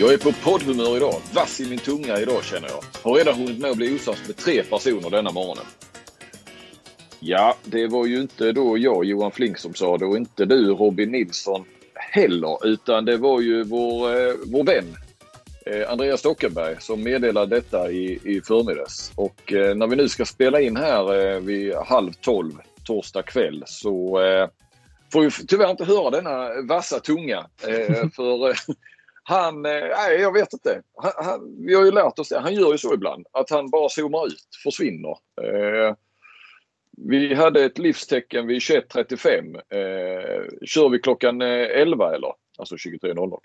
Jag är på poddhumör idag. Vass i min tunga idag känner jag. Har redan hunnit med att bli osams med tre personer denna morgonen. Ja, det var ju inte då jag, Johan Flink, som sa det och inte du, Robin Nilsson, heller. Utan det var ju vår, eh, vår vän eh, Andreas Stockenberg som meddelade detta i, i förmiddags. Och eh, när vi nu ska spela in här eh, vid halv tolv torsdag kväll så eh, får vi tyvärr inte höra denna vassa tunga. Eh, för eh, han, eh, nej jag vet inte. Han, han, vi har ju lärt oss det. Han gör ju så ibland. Att han bara zoomar ut, försvinner. Eh, vi hade ett livstecken vid 21.35. Eh, kör vi klockan eh, 11 eller? Alltså 23.00.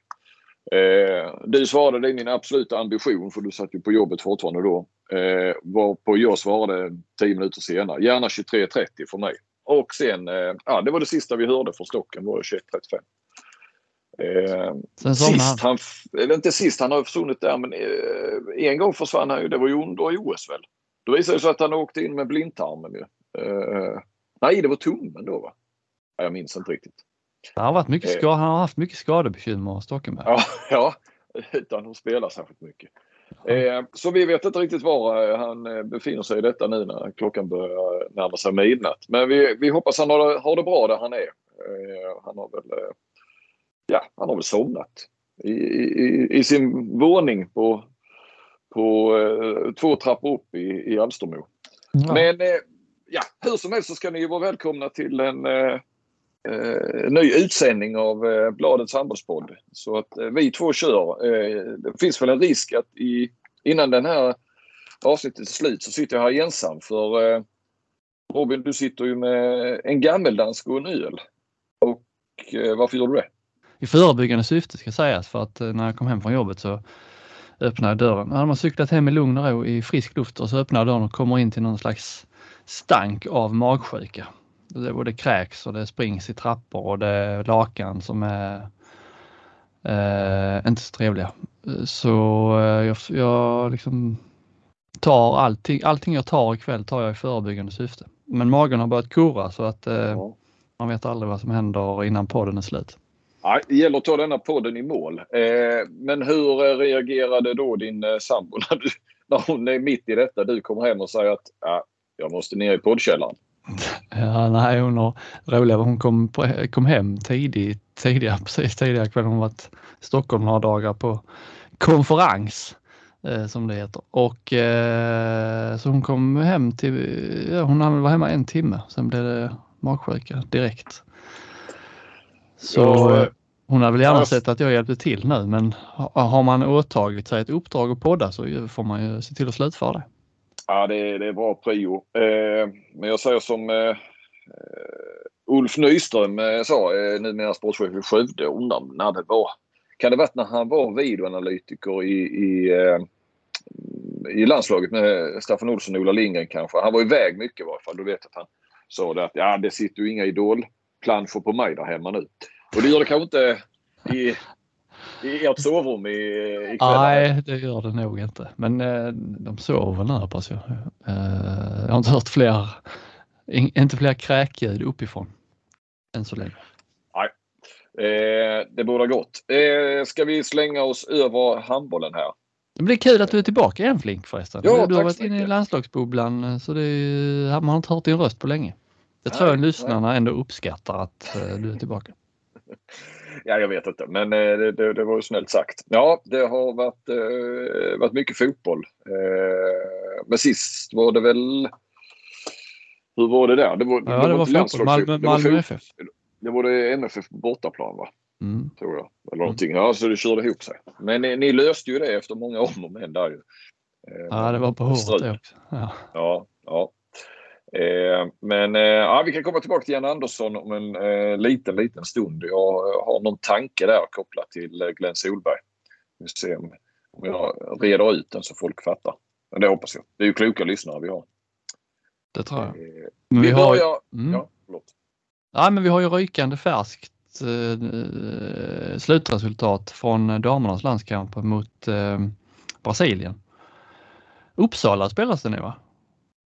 Eh, du svarade, det är min absoluta ambition för du satt ju på jobbet fortfarande då. Eh, varpå jag svarade 10 minuter senare. Gärna 23.30 för mig. Och sen, eh, ja det var det sista vi hörde från Stocken var 21.35. Eh, sist han, eller inte sist, han har försvunnit där men eh, en gång försvann han ju, det var ju under OS väl. Då visade det sig att han åkte in med blindtarmen ju. Eh, nej, det var tummen då va? Ja, Jag minns inte riktigt. Han har, varit mycket Eh. ska, han har haft mycket skadebekymmer, Stockenberg. Ja, ja utan att spela särskilt mycket. Eh, så vi vet inte riktigt var eh, han eh, befinner sig i detta nu när klockan börjar närma sig midnatt. Men vi, vi hoppas han har, har det bra där han är. Eh, han har väl ja, han har väl somnat i, i, i sin våning på, på eh, två trappor upp i, i Alstermo. Ja. Men eh, ja, hur som helst så ska ni ju vara välkomna till en eh, eh, ny utsändning av eh, Bladets handbollspodd. Så att eh, vi två kör. Det finns väl en risk att i, innan den här avsnittet är slut så sitter jag här ensam för Robin du sitter ju med en gammeldansk och en öl. Och varför gör du det? I förebyggande syfte ska sägas för att eh, när jag kom hem från jobbet så öppnade jag dörren. Hade man cyklat hem i lugn och ro i frisk luft och så öppnar jag dörren och kommer in till någon slags stank av magsjuka. Det både kräks och det springs i trappor och det är lakan som är eh, inte så trevliga. Så eh, jag, jag liksom tar allting, allting jag tar ikväll tar jag i förebyggande syfte. Men magen har börjat kurra så att eh, Ja. man vet aldrig vad som händer innan podden är slut. Nej, det gäller att ta denna podden i mål. Eh, men hur eh, reagerade då din eh, sambo när, du, när hon är mitt i detta? Du kommer hem och säger att ja, jag måste ner i poddkällaren. Ja, nej, hon har roligare. Hon kom, på, kom hem tidigt, tidigare, precis tidigare kväll. Hon har varit i Stockholm några dagar på konferens eh, som det heter. Och eh, så hon kom hem till, ja, hon hann vara hemma en timme. Sen blev det magsjuka direkt. Så Ja, eh, hon hade väl gärna ja. sett att jag hjälpte till nu men ha- har man åtagit sig ett uppdrag att podda så får man ju se till att slutföra det. Ja, det, är- det är bra prio. Eh, men jag säger som eh, eh, Ulf Nyström eh, sa, eh, numera sportchef i Skövde, undrar när det var. Kan det varit när han var videoanalytiker i, i, eh, i landslaget med Staffan Olsson och Ola Lindgren kanske. Han var iväg mycket i varje fall. Du vet att han sa det att ja, det sitter ju inga idolplanscher på mig där hemma nu. Och det gör det kanske inte i, i ert sovrum i, ikväll. Nej, det gör det nog inte. Men eh, de sover väl nu hoppas jag. Eh, jag har inte hört fler, in, inte fler kräkljud uppifrån. Än så länge. Eh, det borde ha gått. Eh, ska vi slänga oss över handbollen här? Det blir kul att du är tillbaka igen Flink förresten. Ja, du har varit inne i landslagsbubblan så det är, man har inte hört din röst på länge. Jag Nej, tror nej. lyssnarna ändå uppskattar att eh, du är tillbaka. Ja, jag vet inte, men eh, det, det, det var ju snällt sagt. Ja, det har varit, eh, varit mycket fotboll. Eh, men sist var det väl... Hur var det där? Det var, Ja, det var inte fotboll. Malmö, det var Malmö fot- FF. Det var det MFF på bortaplan, va? Mm. Tror jag. Eller någonting. Ja, så det körde ihop sig. Men ni, ni löste ju det efter många om och men där ju. Eh, Ja, det var på håret det också. Ja. Ja, ja. Eh, men eh, ja, vi kan komma tillbaka till Jan Andersson om en eh, liten, liten stund. Jag eh, har någon tanke där kopplat till Glenn Solberg. Vi får se om, om jag reder ut den så folk fattar. Men det hoppas jag. Det är ju kloka lyssnare vi har. Det tror jag. Men vi vi har, börjar... mm. Ja, förlåt. Ja, men vi har ju rykande färskt slutresultat från damernas landskamp mot Brasilien. Uppsala spelas det nu va?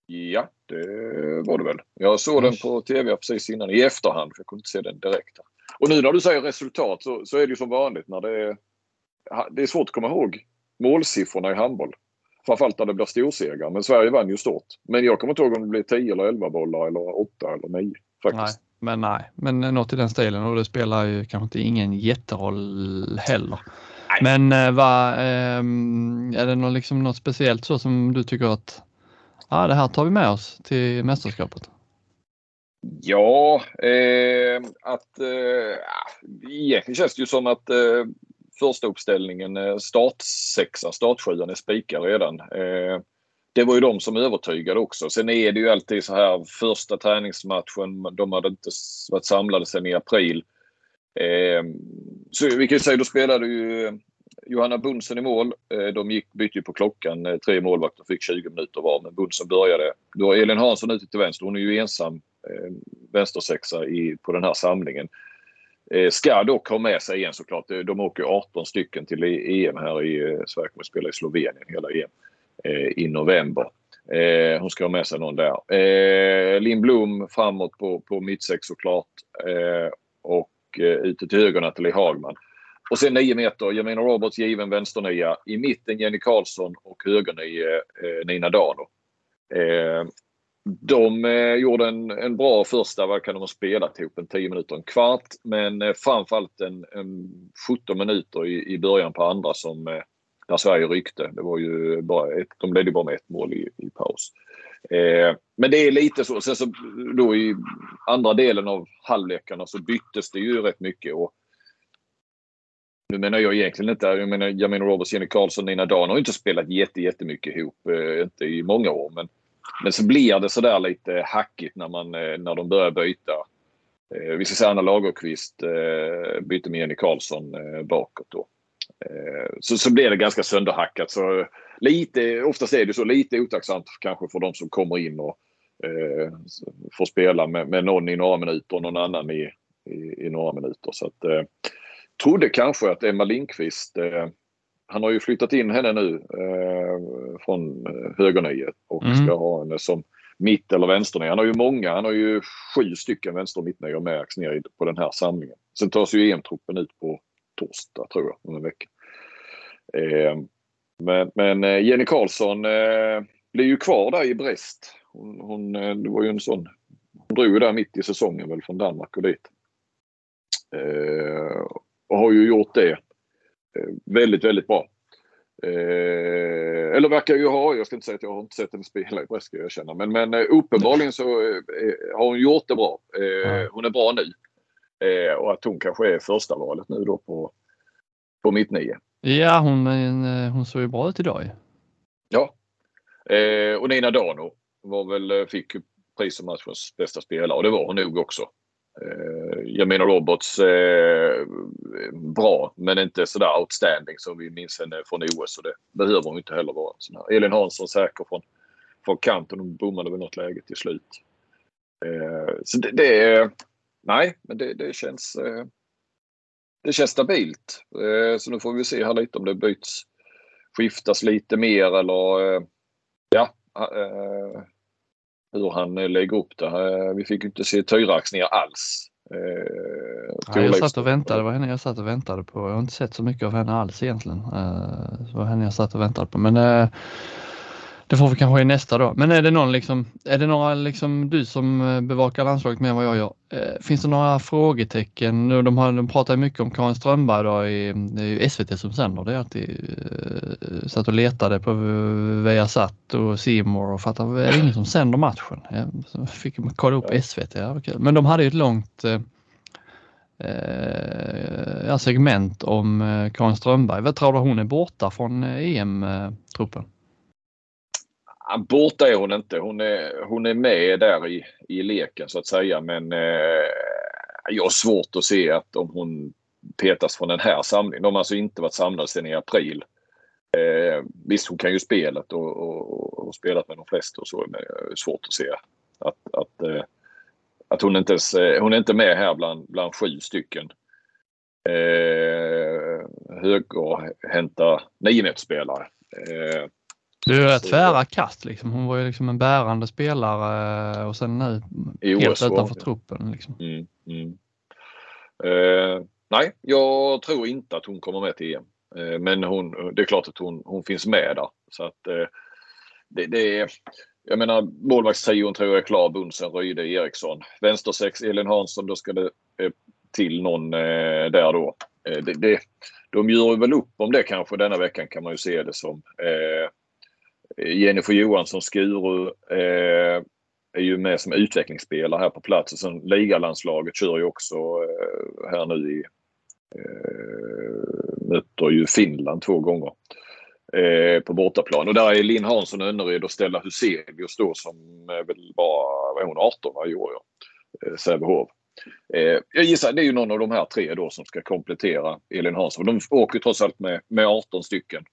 Ja, det var det väl. Jag såg den på tv precis innan i efterhand för jag kunde inte se den direkt. Och nu när du säger resultat så, så är det ju som vanligt när det är det är svårt att komma ihåg målsiffrorna i handboll. Framförallt när det blir storsegrar. Men Sverige vann ju stort. Men jag kommer inte ihåg om det blev 10 eller 11 bollar eller 8 eller 9. Faktiskt. Nej, men nej, men något i den stilen och det spelar ju kanske inte ingen jätteroll heller. Nej. Men eh, vad, eh, är det något, liksom något speciellt så som du tycker att ja, det här tar vi med oss till mästerskapet? Ja, eh, att eh, egentligen känns det ju som att eh, första uppställningen, eh, startsexan, startsjuan är spikad redan. Eh, det var ju de som övertygade också. Sen är det ju alltid så här första träningsmatchen, de hade inte varit samlade sedan i april. Eh, så vi kan ju säga, då spelade ju Johanna Bunsen i mål. Eh, de gick, bytte ju på klockan. Eh, tre målvakter fick 20 minuter var, men Bunsen började. Då är Elin Hansson ute till vänster. Hon är ju ensam eh, vänstersexa i, på den här samlingen. Eh, ska dock ha med sig en såklart. De åker 18 stycken till e- EM här i eh, Sverige kommer att spela i Slovenien hela EM eh, i november. Eh, hon ska ha med sig någon där. Eh, Linn Blom framåt på, på mittsex såklart. Eh, och eh, ute till höger Nathalie Hagman. Och sen nio meter Jamina Roberts given vänsternia. I mitten Jenny Karlsson och högernie eh, Nina Dano. Eh, de eh, gjorde en, en bra första, vad kan de ha spelat ihop, en 10 minuter, en kvart. Men eh, framförallt en, en 17 minuter i, i början på andra som eh, där Sverige ryckte. Det var ju bara ett, de ledde bara med ett mål i, i paus. Eh, men det är lite så. Sen så då i andra delen av halvlekarna så byttes det ju rätt mycket. Och nu menar jag egentligen inte, jag menar, jag menar Roberts, Jenny Karlsson, Nina Dan har inte spelat jätte, jättemycket ihop, eh, inte i många år. Men men så blir det sådär lite hackigt när, man, eh, när de börjar byta. Eh, vi ska säga Anna Lagerqvist eh, byter med Jenny Karlsson eh, bakåt då. Eh, så, så blir det ganska sönderhackat. Så lite, oftast är det så lite otacksamt kanske för de som kommer in och eh, får spela med, med någon i några minuter och någon annan i, i, i några minuter. Så att, eh, trodde kanske att Emma Lindqvist eh, han har ju flyttat in henne nu eh, från eh, högerniet och mm. ska ha henne som mitt eller vänsternia. Han har ju många, han har ju sju stycken vänster och mittnior med ner på den här samlingen. Sen tas ju EM-truppen ut på torsdag tror jag, om en vecka. Eh, men, men eh, Jenny Karlsson eh, blir ju kvar där i Brest. Hon, hon, eh, det var ju en sån, hon drog ju där mitt i säsongen väl från Danmark och dit. Eh, och har ju gjort det Eh, väldigt, väldigt bra. Eh, eller verkar ju ha, jag ska inte säga att jag har inte sett henne spela i Brest ska jag erkänna. Men, men eh, uppenbarligen så eh, har hon gjort det bra. Eh, hon är bra nu. Och att hon kanske är första valet nu då på, på mitt nio. Ja, hon, hon såg ju bra ut idag Ja. och Nina Dano var väl, fick pris som matchens bästa spelare och det var hon nog också. Eh, jag menar Roberts eh, bra men inte sådär outstanding som vi minns henne från OS och det behöver hon inte heller vara. Sån här. Elin Hansson säker från, från kanten. Hon bommade väl något läge till slut. Eh, så det, det. Nej, men det, det känns... Eh, det känns stabilt. Eh, så nu får vi se här lite om det byts, skiftas lite mer eller eh, ja eh, hur han eh, lägger upp det. Eh, vi fick inte se Tyrax alls. Eh, ja, jag satt och väntade, det var henne jag satt och väntade på. Jag har inte sett så mycket av henne alls egentligen. det var henne jag satt och väntade på. Men det får vi kanske i nästa då. Men är det någon liksom, är det några liksom du som eh, bevakar landslaget mer än vad jag gör? Eh, finns det några frågetecken? Nu, de, har, de pratar mycket om Karin Strömberg då i, det är ju SVT som sänder det. Alltid, eh, satt och letade på Viasat och Simor och fattade, är det ingen som sänder matchen? Jag fick kolla upp SVT. Ja, Men de hade ju ett långt eh, eh segment om Karin Strömberg. Vad tror du hon är borta från EM-truppen? Borta är hon inte. Hon är, hon är med där i, i leken så att säga. Men eh, jag har svårt att se att om hon petas från den här samlingen. De har alltså inte varit samlade sedan i april. Eh, visst, hon kan ju spelet och, och, och spelat med de flesta och så. Men det är svårt att se att, att, eh, att hon, inte ens, eh, hon är inte med här bland, bland sju stycken. Eh, höger hämtar niometersspelare. Eh, det är tvära kast liksom. Hon var ju liksom en bärande spelare och sen nu helt utanför truppen. Liksom. Mm, mm. Eh, nej, jag tror inte att hon kommer med till EM. Eh, men hon, det är klart att hon, hon finns med där. Så att eh, det, det är, jag menar målvaktstrion tror jag är klar. Bunsen, Ryde, Eriksson. Vänstersex, Elin Hansson. Då ska det till någon där då. Det, det, de gör väl upp om det kanske denna veckan kan man ju se det som. Eh, Jennifer Johansson Skuru eh, är ju med som utvecklingsspelare här på plats och sen ligalandslaget kör ju också eh, här nu i eh, möter ju Finland två gånger eh, på bortaplan. Och där är Linn Hansson Önneryd och Stella Huselius då som eh, väl var... vad är hon, 18 va, i år ja. Eh, Sävehof. Eh, jag gissar det är ju någon av de här tre då som ska komplettera Elin Hansson. De åker trots allt med, med 18 stycken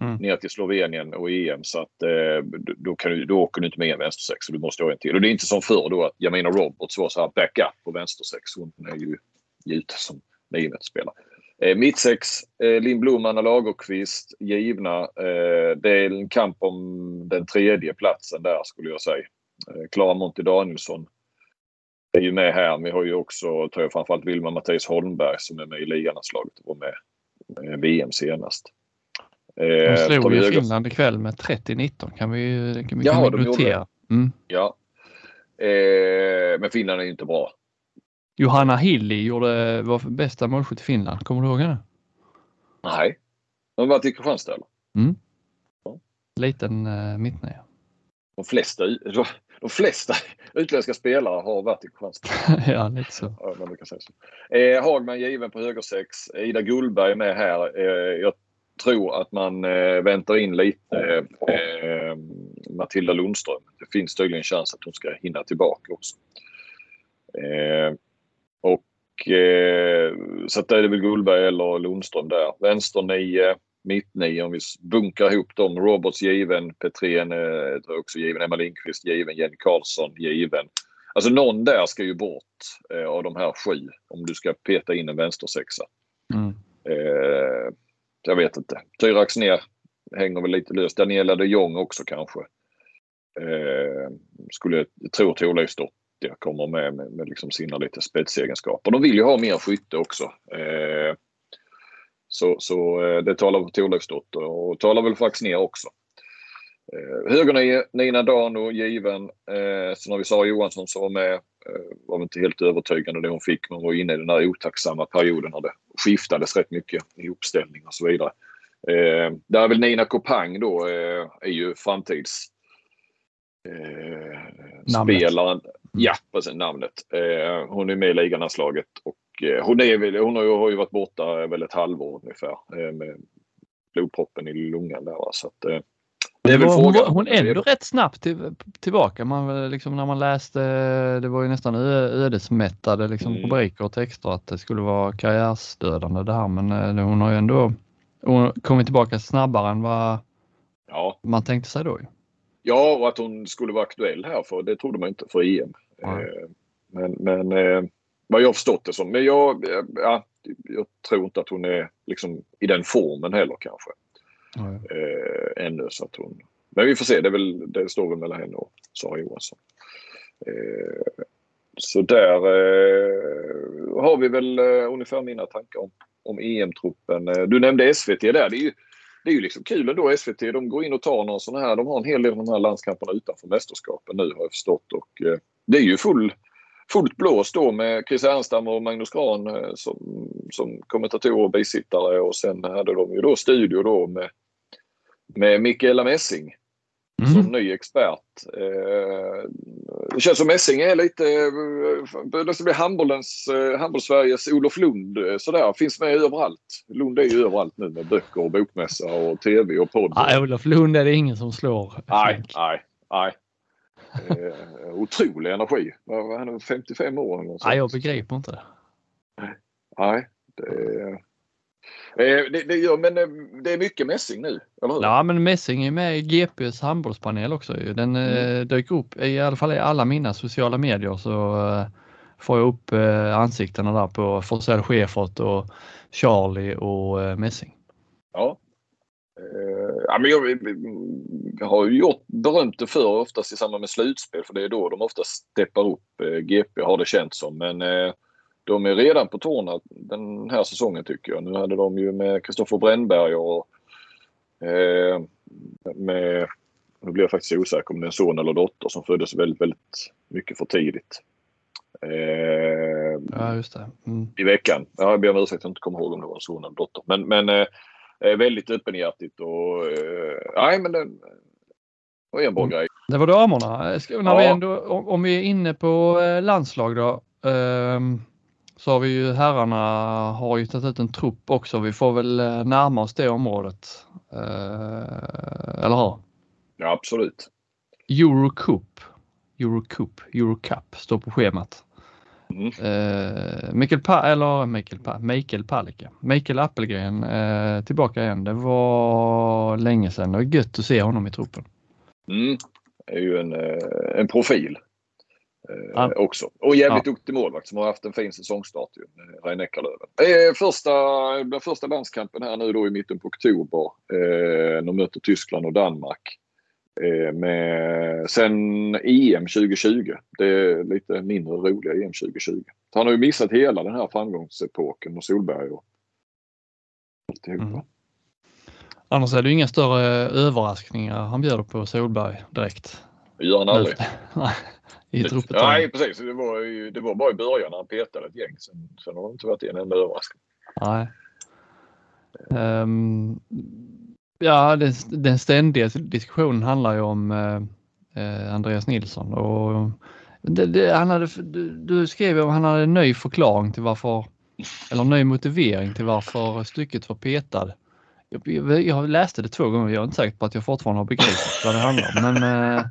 mm. ner till Slovenien och EM. Så att eh, då, kan du, då åker du inte med en vänstersex. Du måste ha en till. Och det är inte som förr då att Jamina Roberts var så här backup på vänstersex. Hon är ju ute som niometersspelare. Eh, Mittsex, eh, Lindblom, Anna Lagerqvist, givna. Eh, det är en kamp om den tredje platsen där skulle jag säga. Eh, Klara Monti Danielsson är ju med här. Vi har ju också, tror jag, framförallt Vilma Mattias Holmberg som är med i liganslaget och var med eh, VM senast. De eh, slog ju Finland ikväll med 30-19 kan vi, kan vi, ja, kan vi notera. Mm. Ja. Eh, men Finland är ju inte bra. Johanna Hilli gjorde var bästa målskytt i Finland. Kommer du ihåg henne? Nej. Hon var i Kristianstad eller? Mm. Ja. Liten uh, mittnia. De flesta, de flesta utländska spelare har varit i Kristianstad. ja, lite så. Ja, man säga så. Eh, Hagman given på högersex. Ida Gullberg med här. Eh, jag tror att man eh, väntar in lite eh, Matilda Lundström. Det finns tydligen en chans att hon ska hinna tillbaka också. Eh, och så att det är väl Gullberg eller Lundström där. Vänster 9, mitt 9 om vi bunkar ihop dem. Roberts given, Petrén är också given, Emma Lindqvist given, Jenny Karlsson given. Alltså någon där ska ju bort av de här sju om du ska peta in en vänstersexa. Mm. Jag vet inte. Tyra Axnér hänger väl lite löst. Daniela de Jong också kanske. Eh, skulle jag tro Thorleifsdotter kommer med med, med liksom sina lite spetsegenskaper. De vill ju ha mer skytte också. Eh, så, så eh, det talar för Thorleifsdotter och talar väl för Axnér också. Eh, Högernio, Nina Dano given. Eh, sen har vi Sara Johansson som var med. Eh, var inte helt övertygande det hon fick men var inne i den där otacksamma perioden när det skiftades rätt mycket i uppställning och så vidare. Eh, där är väl Nina Kopang då eh, är ju framtids eh, spelaren. Ja, precis namnet. Eh, hon är med i liganslaget och eh, hon, är väl, hon har, ju, har ju varit borta väl ett halvår ungefär eh, med blodproppen i lungan där. Så att, eh, det väl hon, frågan. hon är ändå rätt snabbt till, tillbaka. Man, liksom, när man läste, det var ju nästan ödesmättade liksom, mm. rubriker och texter att det skulle vara karriärsdödande det här men eh, hon har ju ändå hon kommit tillbaka snabbare än vad ja. man tänkte sig då. Ja, och att hon skulle vara aktuell här för det trodde man inte för EM. Mm. Men, men eh, vad jag förstått det som. Men jag, ja, jag tror inte att hon är liksom i den formen heller kanske. Mm. Eh, ännu så att hon... Men vi får se, det, väl, det står väl mellan henne och Sara Johansson. Eh, så där eh, har vi väl eh, ungefär mina tankar om, om EM-truppen. Eh, du nämnde SVT där. Det är ju, det är ju liksom kul ändå SVT. De går in och tar någon sån här. De har en hel del av de här landskamperna utanför mästerskapen nu har jag förstått. Och, eh, det är ju full, fullt blås då med Chris Ernstam och Magnus Gran eh, som, som kommentatorer och bisittare och sen hade de ju då studio då med med Mikaela Messing mm. som ny expert. Eh, det känns som Messing är lite, det ska bli handbollens, eh, handbollssveriges Olof Lund sådär, finns med överallt. Lund är ju överallt nu med böcker och bokmässa och tv och podd. Nej, Olof Lund är det ingen som slår. Nej, nej, nej. Eh, otrolig energi. Han är 55 år. Eller nej, jag begriper inte det. Nej, det, Eh, det, det, gör, men eh, det är mycket mässing nu, eller hur? Ja, men mässing är med i GPs handbollspanel också. Den eh, mm. dök upp i alla fall i alla mina sociala medier så får jag upp ansiktena där på Forsell Schäfert och Charlie och Messing. Ja. Ja, men jag, jag har ju gjort berömt det för oftast i samband med slutspel för det är då de ofta steppar upp. GP har det känts som men de är redan på tårna den här säsongen tycker jag. Nu hade de ju med Kristoffer Brännberg och eh, med, nu blir jag faktiskt osäker om det är en son eller dotter som föddes väldigt, väldigt mycket för tidigt. Eh, ja, just det. Mm. I veckan. Ja, jag ber om ursäkt att jag inte kommer ihåg om det var en son eller dotter. Men, men eh, väldigt öppenhjärtigt och eh, nej men det var en bra mm. grej. Det var damerna. När ja. vi ändå, om vi är inne på eh, landslag då. Um så har vi ju herrarna har ju tagit ut en trupp också. Vi får väl eh, närma oss det området. Eh, eller hur? Ja, absolut. Eurocup, Eurocup, Eurocup står på schemat. Mm. Eh, Mikael, pa eller Mikael, pa Mikael Palicka, Mikael Appelgren eh, tillbaka igen. Det var länge sedan och gött att se honom i truppen. Mm. Det är ju en, eh, en profil ja. Eh, också. Och jävligt ja. duktig målvakt som har haft en fin säsongstart ju, Rein Eckerlöven. Eh, första, den första landskampen här nu då i mitten på oktober. Eh, de möter Tyskland och Danmark. Eh, med, sen EM 2020. Det är lite mindre roliga EM 2020. Han har ju missat hela den här framgångsepoken och Solberg och alltihopa. Mm. Annars är det inga större överraskningar han bjuder på Solberg direkt. Det gör han aldrig. i truppet. Nej, precis. Det var, det var bara i början när han petade ett gäng. Sen, sen har det inte varit en enda överraskning. Nej. Um, ja, den, den ständiga diskussionen handlar ju om uh, Andreas Nilsson och det, det, han hade, du, du skrev om han hade en ny förklaring till varför, eller ny motivering till varför stycket var petad. Jag, jag läste det två gånger. Jag är inte säker på att jag fortfarande har begripit vad det handlar om. Men, eh,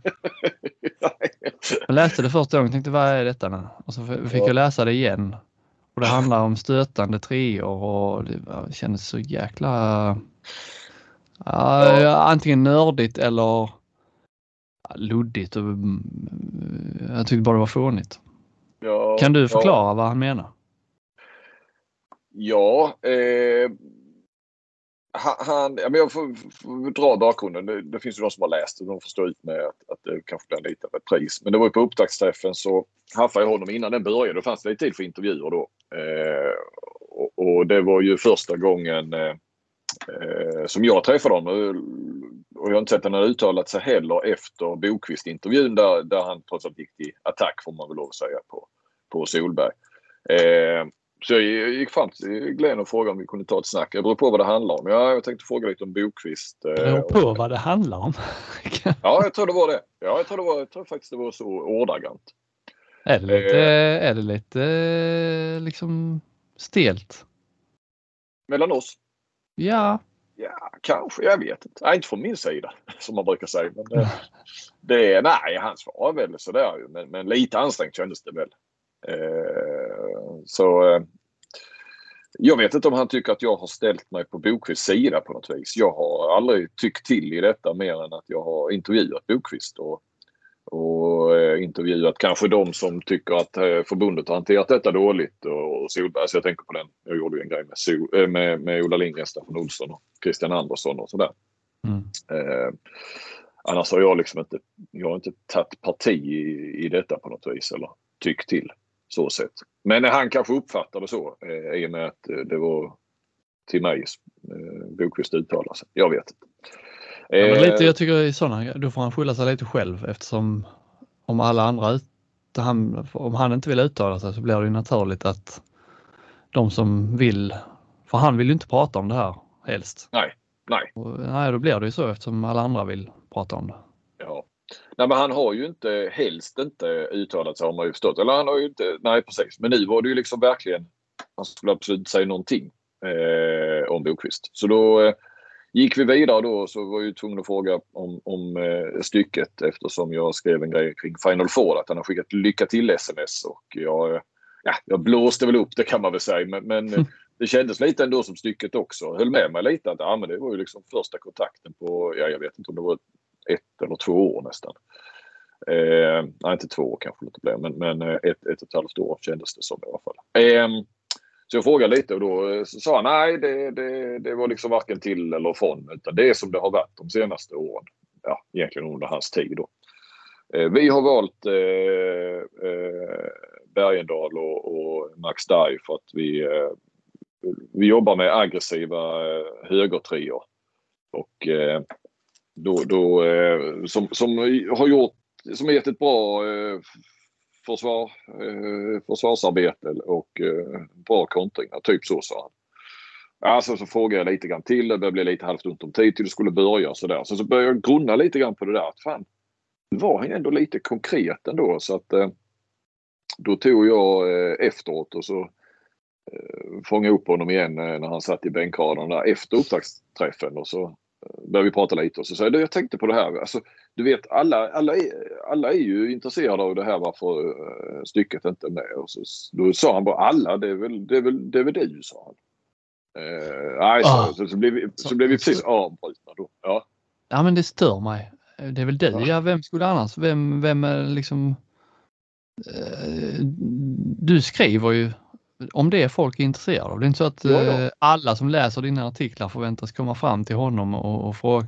jag läste det första gången och tänkte vad är detta nu? Och så fick jag läsa det igen. Och det handlar om stötande treor och det kändes så jäkla uh, antingen nördigt eller luddigt. Och, mm, jag tyckte bara det var fånigt. Ja, kan du förklara ja. vad han menar? Ja, eh, han, ja, men jag får, får dra bakgrunden. Det, det, finns ju de som har läst och de får stå ut med att, att det kanske blir lite av ett pris. Men det var ju på upptaktsträffen så haffade jag honom innan den började. Då fanns det lite tid för intervjuer då. Eh, och, och, det var ju första gången eh, eh som jag träffade honom. Och jag har inte sett att han har uttalat sig heller efter Bokvist-intervjun där, där han trots allt gick till attack får man väl lov att säga på, på Solberg. Eh, så jag gick fram till Glenn och frågade om vi kunde ta ett snack. Det beror på vad det handlar om. Ja, jag tänkte fråga lite om Bokvist. Det beror på vad det handlar om? ja, jag tror det var det. Ja, jag tror, det var, jag tror faktiskt det var så ordagrant. Är det lite, eh, är det lite liksom stelt? Mellan oss? Ja. Ja, kanske. Jag vet inte. Nej, inte från min sida som man brukar säga. Men det, det, nej, han svarar väl sådär men, men lite ansträngt kändes det väl. Eh, så eh, jag vet inte om han tycker att jag har ställt mig på Bokvists sida på något vis. Jag har aldrig tyckt till i detta mer än att jag har intervjuat Bokvist och, och eh, intervjuat kanske de som tycker att förbundet har hanterat detta dåligt och, och Solberg. Så jag tänker på den. Jag gjorde ju en grej med, so, med, med Ola Lindgren, Staffan Olsson och Christian Andersson och sådär. Mm. Eh, annars har jag liksom inte, jag har inte tagit parti i, i detta på något vis eller tyckt till så sett. Men han kanske uppfattade det så eh, i och med att eh, det var till mig eh, Bokvist uttalade sig. Jag vet inte. Ja, men lite, jag tycker i sådana, då får han skylla sig lite själv eftersom om alla andra, han, om han inte vill uttala sig så blir det ju naturligt att de som vill, för han vill ju inte prata om det här helst. Nej, nej. Och, nej, då blir det ju så eftersom alla andra vill prata om det. Nej, men han har ju inte, helst inte uttalat sig har man ju förstått. Eller han har ju inte, nej precis. Men nu var det ju liksom verkligen, han skulle absolut inte säga någonting eh, om Bokvist. Så då eh, gick vi vidare då så var jag ju tvungen att fråga om, om eh, stycket eftersom jag skrev en grej kring Final Four att han har skickat lycka till sms och jag, ja, jag blåste väl upp det kan man väl säga men, men mm. det kändes lite ändå som stycket också. Höll med mig lite att ja, men det var ju liksom första kontakten på, ja jag vet inte om det var ett eller två år nästan. Eh, nej, inte två år kanske det blev, men, men eh, ett, ett och ett halvt år kändes det som i alla fall. Eh, så jag frågade lite och då eh, sa han nej, det, det, det var liksom varken till eller från utan det är som det har varit de senaste åren. Ja, egentligen under hans tid då. Eh, vi har valt eh, eh Bergendahl och, och Max Dye för att vi, eh, vi jobbar med aggressiva eh, högertrior. Och eh, då, då, eh, som, som har gjort, som har gett ett bra eh, försvar, eh, försvarsarbete och eh, bra kontringar. Typ så sa han. Alltså så frågade jag lite grann till. Det blev lite halvt ont om tid till det skulle börja och sådär. Så, så började jag grunna lite grann på det där. Att fan, var han ändå lite konkret ändå så att eh, då tog jag eh, efteråt och så eh, fångade upp honom igen eh, när han satt i bänkraden där efter upptaktsträffen och så började vi prata lite och så sa jag, jag tänkte på det här. Alltså, du vet alla, alla, är, alla är ju intresserade av det här varför uh, stycket inte är med. Och så, då sa han bara alla, det är väl, det är väl, det är väl du, sa han. Uh, nej, så, ah. så, så, blev vi, så, så blev vi precis avbrutna då. Ja. ja men det stör mig. Det är väl du, ja. ja vem skulle annars, vem, vem är liksom du skriver ju om det folk är intresserade av. Det är inte så att ja, ja. alla som läser dina artiklar förväntas komma fram till honom och, och fråga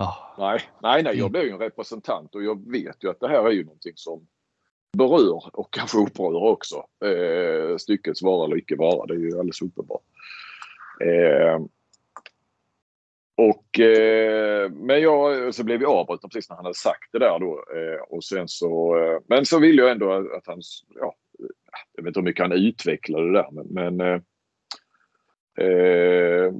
Ja. Nej, nej, nej, jag mm. blir ju en representant och jag vet ju att det här är ju någonting som berör och kanske upprör också. Eh, styckets vara eller icke vara, det är ju alldeles uppenbart. Eh, och, eh, men jag, så blev vi avbrutna precis när han hade sagt det där då. Eh, och sen så, eh, men så ville jag ändå att han, ja, jag vet inte hur mycket han utvecklade det där men, men eh, eh,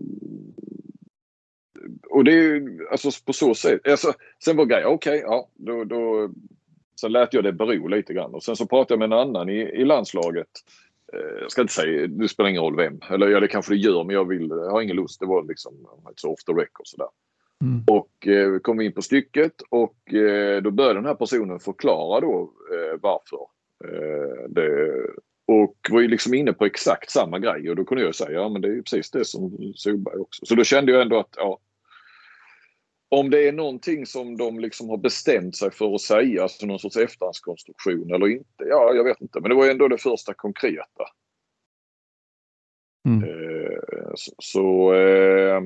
och det är ju alltså på så sätt. Alltså, sen var grejen, okej, okay, ja, då, då, sen lät jag det bero lite grann och sen så pratade jag med en annan i, i landslaget. Eh, jag ska inte säga, det spelar ingen roll vem. Eller ja, det kanske det gör, men jag, vill, jag har ingen lust. Det var liksom så off the record sådär. Mm. Och eh, kom vi in på stycket och eh, då började den här personen förklara då eh, varför. Eh, det, och var ju liksom inne på exakt samma grej och då kunde jag säga ja men det är ju precis det som Solberg också. Så då kände jag ändå att ja, om det är någonting som de liksom har bestämt sig för att säga, alltså någon sorts efterhandskonstruktion eller inte. Ja, jag vet inte. Men det var ändå det första konkreta. Mm. Eh, så, så eh,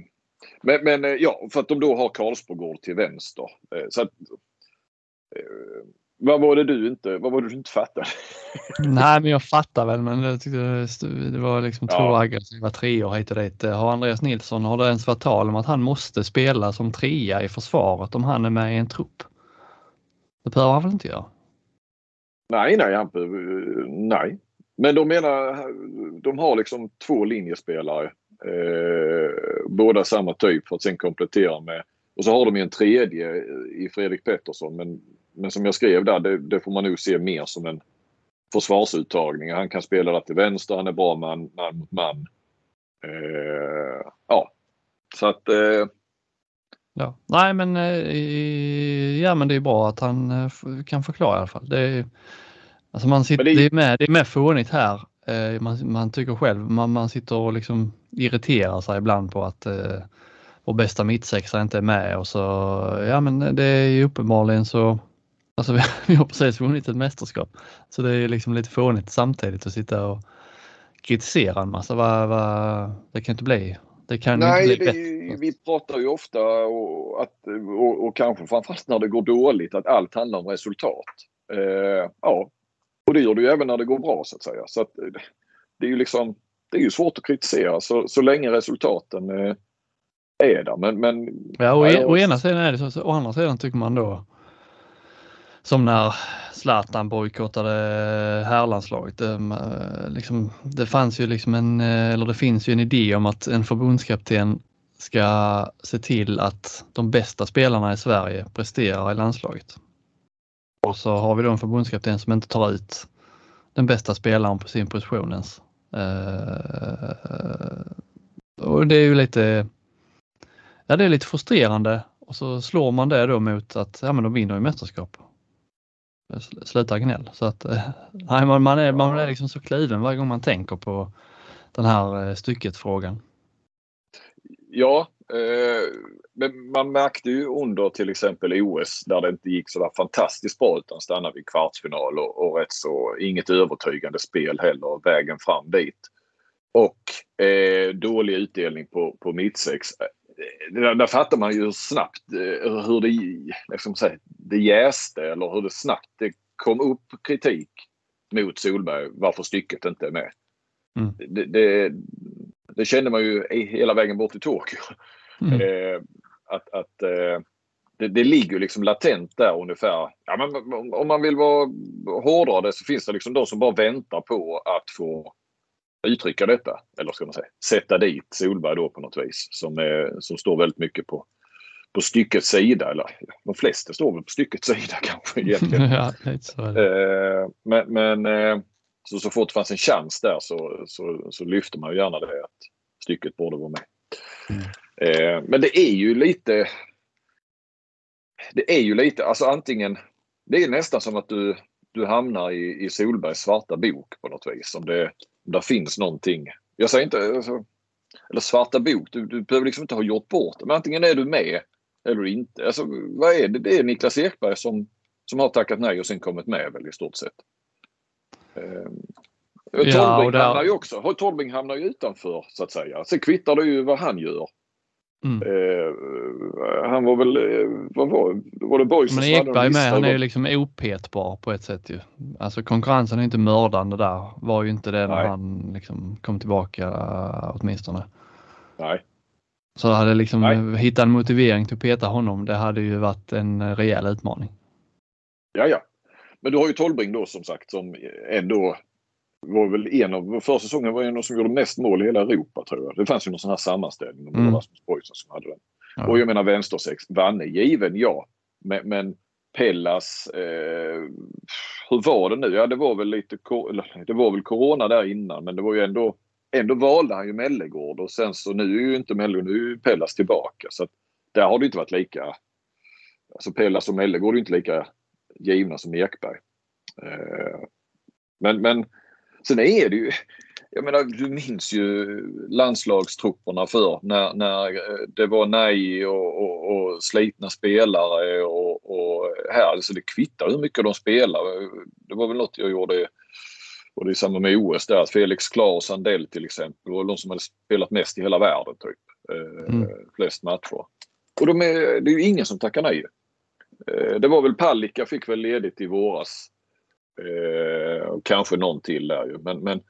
men, men, eh, ja, för att de då har Karlsbogård till vänster. Eh, så att, eh, vad var det du inte, vad var det du inte fattade? Nej, men jag fattar väl, men jag tyckte det var liksom två ja. aggressiva treor hit och dit. Har Andreas Nilsson, har det ens varit tal om att han måste spela som trea i försvaret om han är med i en trupp? Det behöver han väl inte göra? Nej, nej, han, nej. Men de menar, de har liksom två linjespelare. Eh, båda samma typ för att sen komplettera med och så har de ju en tredje i Fredrik Pettersson men men som jag skrev där, det, det, får man nog se mer som en försvarsuttagning. Han kan spela där till vänster, han är bra man, man mot man. Eh, ja, så att... Eh, ja. Nej men, eh, ja, men det är bra att han eh, kan förklara i alla fall. Det är, alltså man sitter, det, det, är med, det är med fånigt här. Eh, man, man tycker själv, man, man sitter och liksom irriterar sig ibland på att vår bästa mittsexa inte är med och så, ja men det är ju uppenbarligen så Alltså vi, har precis vunnit ett mästerskap. Så det är liksom lite fånigt samtidigt att sitta och kritisera en massa. Va, va, det kan inte bli. Det kan Nej, inte bli det, vi pratar ju ofta och, att, och, och kanske framförallt när det går dåligt att allt handlar om resultat. Eh, ja, och det gör det ju även när det går bra så att säga. Så att, det är ju liksom det är ju svårt att kritisera så, så länge resultaten eh, är där. Men, men, ja, och, ja, å ena sidan är det så, å andra sidan tycker man då som när Zlatan bojkottade herrlandslaget. Det, eh, liksom, det fanns ju liksom en, eh, eller det finns ju en idé om att en förbundskapten ska se till att de bästa spelarna i Sverige presterar i landslaget. Och så har vi då en förbundskapten som inte tar ut den bästa spelaren på sin position ens. Eh, och det är ju lite, ja det är lite frustrerande och så slår man det då mot att ja, men de vinner ju mästerskap. Sluta gnäll. Så att, eh, nej, man, man, är, man är liksom så kluven varje gång man tänker på den här eh, stycket-frågan. Ja, eh, men man märkte ju under till exempel OS där det inte gick så där fantastiskt bra utan stannade vid kvartsfinal och, och rätt så inget övertygande spel heller vägen fram dit. Och eh, dålig utdelning på, på mittsex där, där fattar man ju snabbt eh, hur det, liksom säga, det jäste eller hur det snabbt det kom upp kritik mot Solberg varför stycket inte är med. Mm. Det, det, det kände man ju hela vägen bort till Tokyo. Mm. Eh, att, att eh, det, det ligger liksom latent där ungefär. Ja, men om man vill vara hårdare det så finns det liksom de som bara väntar på att få uttrycka detta. Eller ska man säga sätta dit Solberg då på något vis. Som, är, som står väldigt mycket på, på styckets sida. Eller de flesta står väl på styckets sida kanske egentligen. ja. Eh, men men eh, så, så fort det fanns en chans där så, så, så lyfte man ju gärna det att stycket borde vara med. Mm. Eh, men det är ju lite det är ju lite, alltså antingen, det är nästan som att du, du hamnar i, i Solbergs svarta bok på något vis. Om det, det finns någonting. Jag säger inte, alltså, eller svarta bok, du, du behöver liksom inte ha gjort bort det. Men antingen är du med eller inte. Alltså, vad är det? Det är Niklas Ekberg som, som har tackat nej och sen kommit med väl i stort sett. Eh, Ja, där- hamnar ju också, Tolbring hamnar ju utanför så att säga. Sen kvittar det ju vad han gör. Mm. Eh, han var väl, eh, vad var, var det Boys Men Ekberg med, han är ju liksom opetbar på ett sätt ju. Alltså konkurrensen är inte mördande där. Var ju inte det när Nej. han liksom kom tillbaka åtminstone. Nej. Så hade liksom Nej. hitta en motivering till att peta honom. Det hade ju varit en rejäl utmaning. Ja, ja. Men du har ju Tolbring då som sagt som ändå var väl en av, förra säsongen var en av som gjorde mest mål i hela Europa tror jag. Det fanns ju någon sån här sammanställning om Mm. Rasmus Boysen som hade den. Ja. Och jag menar vänstersex, Vanne given ja. Men, men Pellas, eh, hur var det nu? Ja det var väl lite, det var väl corona där innan men det var ju ändå, ändå valde han ju Mellegård och sen så nu är ju inte Mellegård, nu är ju Pellas tillbaka. Så att där har det inte varit lika, alltså Pellas och Mellegård är inte lika givna som Ekberg. Eh, men, men sen är det ju, jag menar du minns ju landslagstrupperna för när, när eh, det var nej och, och, och slitna spelare och, och här, alltså det kvittar hur mycket de spelar. Det var väl något jag gjorde och det är samma med OS där, Felix Klar och Sandell till exempel var de som hade spelat mest i hela världen typ. Eh, Mm. Flest matcher. Och de är, det är ju ingen som tackar nej. Eh, Det var väl Palicka fick väl ledigt i våras. Eh, kanske någon till där ju. Men, men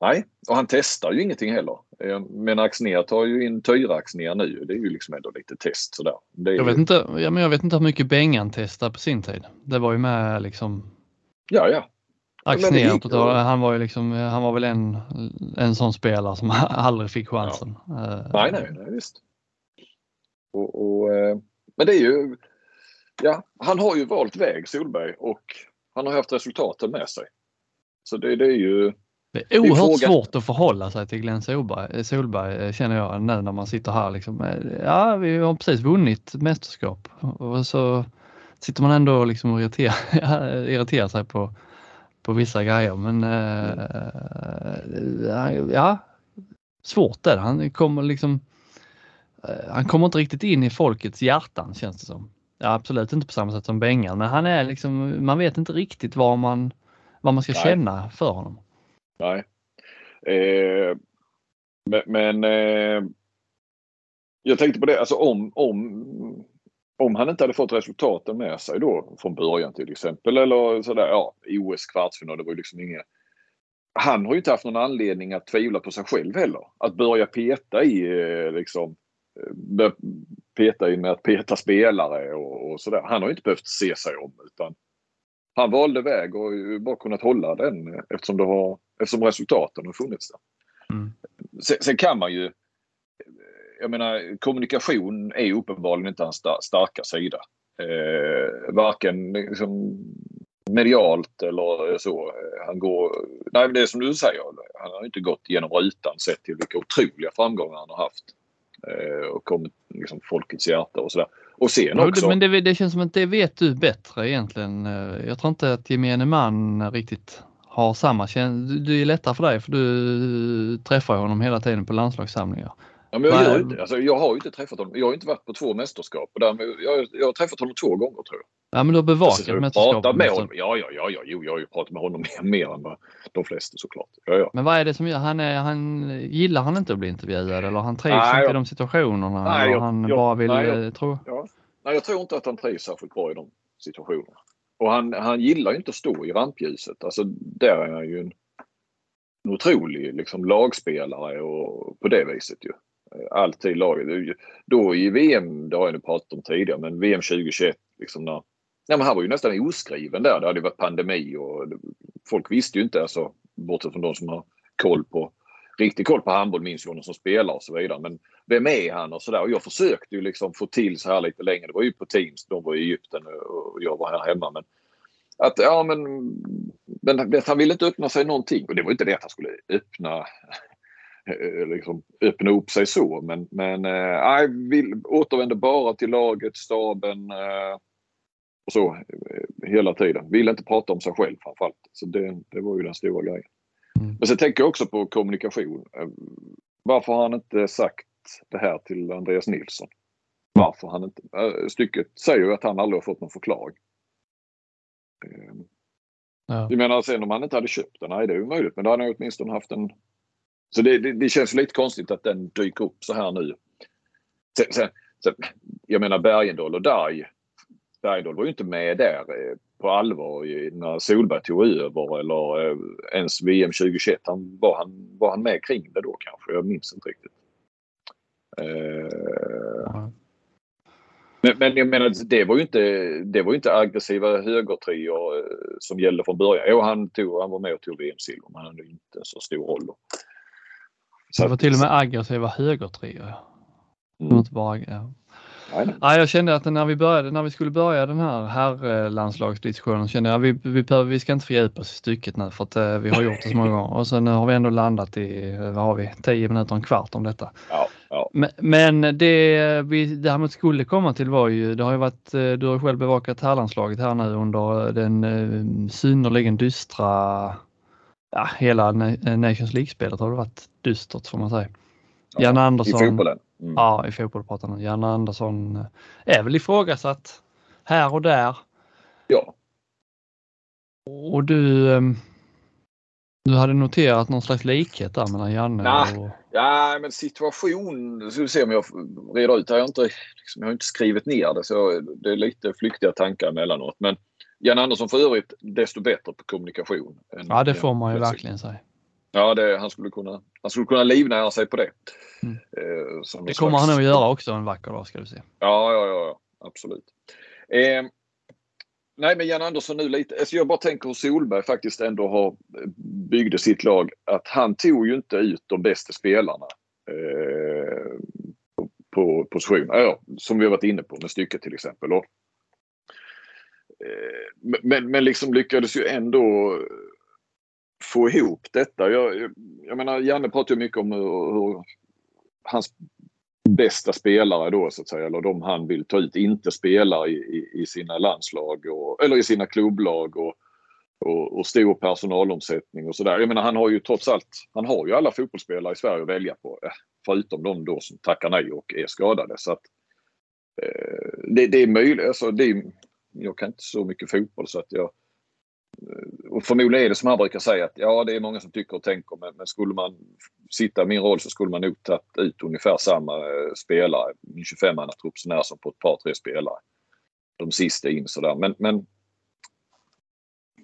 nej, och han testar ju ingenting heller. Eh, men Axnér tar ju in Tyra Axnér nu. Det är ju liksom ändå lite test sådär. Det Jag ju, vet inte, ja, men jag vet inte hur mycket Bengan testade på sin tid. Det var ju med liksom Ja, ja. Axnér. total- Han var ju liksom, han var väl en, en sån spelare som aldrig fick chansen. Eh, Nej, nej, nej visst. Och, och, eh, men det är ju... Ja, han har ju valt väg Solberg och han har haft resultaten med sig. Så det, det är ju... Det är oerhört frågan- svårt att förhålla sig till Glenn Solberg, Solberg eh, känner jag nu när man sitter här. Liksom. Eh, Ja, vi har precis vunnit mästerskap och så sitter man ändå liksom och irriterar, irriterar sig på, på vissa grejer. Men eh, ja, svårt är det. Han kommer liksom eh, han kommer inte riktigt in i folkets hjärtan känns det som. Ja, absolut inte på samma sätt som Bengan, men han är liksom, man vet inte riktigt vad man, vad man ska Nej. känna för honom. Nej. Eh, men eh, jag tänkte på det, alltså om, om, om han inte hade fått resultaten med sig då från början till exempel eller sådär, ja, OS kvartsfinal, det var ju liksom inget han har ju inte haft någon anledning att tvivla på sig själv heller. Att börja peta i eh, liksom eh, bör- peta i med att peta spelare och, och sådär. Han har inte behövt se sig om utan han valde väg och bara kunnat hålla den eftersom, det har, eftersom resultaten har funnits där. Mm. Sen, sen kan man ju jag menar kommunikation är uppenbarligen inte hans sta- starka sida. Eh, varken liksom medialt eller så. Eh, Han går, nej men det är som du säger, han har inte gått genom rutan sett till vilka otroliga framgångar han har haft. Eh, och kommit liksom folkets hjärta och sådär. Och sen också. men det, det känns som att det vet du bättre egentligen. Eh, Jag tror inte att gemene man riktigt har samma känsla. Det är lättare för dig för du träffar honom hela tiden på landslagssamlingar. Ja, men jag, inte, alltså, jag har ju inte träffat honom. Jag har inte varit på två mästerskap. Och därmed, jag, jag har träffat honom två gånger tror jag. Ja men du har Alltså, bevakat har mästerskapet. med nästan. honom. Ja, ja, ja, ja, jo, jag har ju pratat med honom mer, mer än de flesta såklart. Ja, ja. Men vad är det som gör, han, är, han gillar han inte att bli intervjuad eller han trivs Nej, inte jag- i de situationerna? Nej, eller jag- han jag- bara vill nej, jag- eh, tro? ja. Nej, jag tror inte att han trivs särskilt bra i de situationerna. och han, han gillar ju inte att stå i rampljuset. Alltså där är han ju en, en otrolig liksom, lagspelare och på det viset ju. Alltid laget. Då i VM, det har jag nu pratat om tidigare, men VM 2021 liksom när nej, men han var ju nästan oskriven där. Det hade varit pandemi och folk visste ju inte, alltså, bortsett från de som har koll på riktig koll på handboll minns ju honom som spelare och så vidare. Men vem är han och sådär. Och jag försökte ju liksom få till så här lite längre. Det var ju på Teams. De var i Egypten och jag var här hemma. Men att ja men, men han ville inte öppna sig någonting. Och det var inte det att han skulle öppna eh, liksom öppna upp sig så. Men, men eh, äh, vill, återvände bara till laget, staben äh, och så äh, hela tiden. Ville inte prata om sig själv framförallt. Så det, det var ju den stora grejen. Mm. Men sen tänker jag också på kommunikation. Varför har han inte sagt det här till Andreas Nilsson? Varför han inte... Stycket säger ju att han aldrig har fått någon förklaring. Ja. Jag menar sen om han inte hade köpt den, nej det är ju möjligt. Men då hade han åtminstone haft en... Så det, det, det känns lite konstigt att den dyker upp så här nu. Sen, sen, sen, jag menar Bergendahl och Darj. Bergendahl var ju inte med där eh, på allvar när Solberg tog över eller eh, ens VM 2021. Han, var, han, var han med kring det då kanske? Jag minns inte riktigt. Uh, men, men, jag menar, det var ju inte, det var inte aggressiva högertrior eh, som gällde från början. Jo, han, tog, han var med och tog VM-silver, men han hade inte så stor roll då. Så det var till och med aggressiva högertrior. Mm. Inte bara, ja. Nej, jag kände att när vi började, när vi skulle börja den här herrlandslagsdiskussionen kände jag att vi, vi, behöver, vi ska inte fördjupa oss i stycket nu för att uh, vi har gjort det så många gånger och sen har vi ändå landat i, vad har vi, 10 minuter, en kvart om detta. Ja, ja. Men, men det vi däremot skulle komma till var ju, det har ju varit, eh, du har själv bevakat herrlandslaget här nu under den synnerligen dystra, ja hela Nations League-spelet har det varit dystert får man säga. Ja, Jan Andersson. I fotbollen. Mm. Ja, i fotboll pratar man. Jan Andersson eh, är väl ifrågasatt här och där. Ja. Och du, ehm, du hade noterat någon slags likhet där mellan Janne nah, och... Ja, men situation, ska vi se om jag reder ut det. Jag har inte, liksom, jag har inte skrivit ner det så det är lite flyktiga tankar emellanåt. Men Jan Andersson för övrigt desto bättre på kommunikation. ja, det får man ju verkligen säga. Ja, det, han, skulle kunna, han skulle kunna livnära sig på det. Mm. Eh, det kommer han nog göra också en vacker dag ska du se. Ja, ja, ja, absolut. Eh, nej, men Jan Andersson nu lite. Alltså jag bara tänker hur Solberg faktiskt ändå har byggde sitt lag. Att han tog ju inte ut de bästa spelarna eh, på, på position. Ja, som vi har varit inne på med Stycke till exempel. Och, eh, men, men liksom lyckades ju ändå få ihop detta. Jag, jag menar, Janne pratar ju mycket om hur, hur hans bästa spelare då så att säga, eller de han vill ta ut, inte spelar i, i, i sina landslag och, eller i sina klubblag och, och, och stor personalomsättning och sådär. Jag menar han har ju trots allt, han har ju alla fotbollsspelare i Sverige att välja på. Eh, förutom de då som tackar nej och är skadade. Så att, eh, det, det, är möjligt, alltså det är, jag kan inte så mycket fotboll så att jag och förmodligen är det som han brukar säga att ja, det är många som tycker och tänker men, men skulle man sitta i min roll så skulle man nog tagit ut ungefär samma eh, spelare, min 25-mannatrupp sånär som på ett par, tre spelare. De sista in sådär. Men, men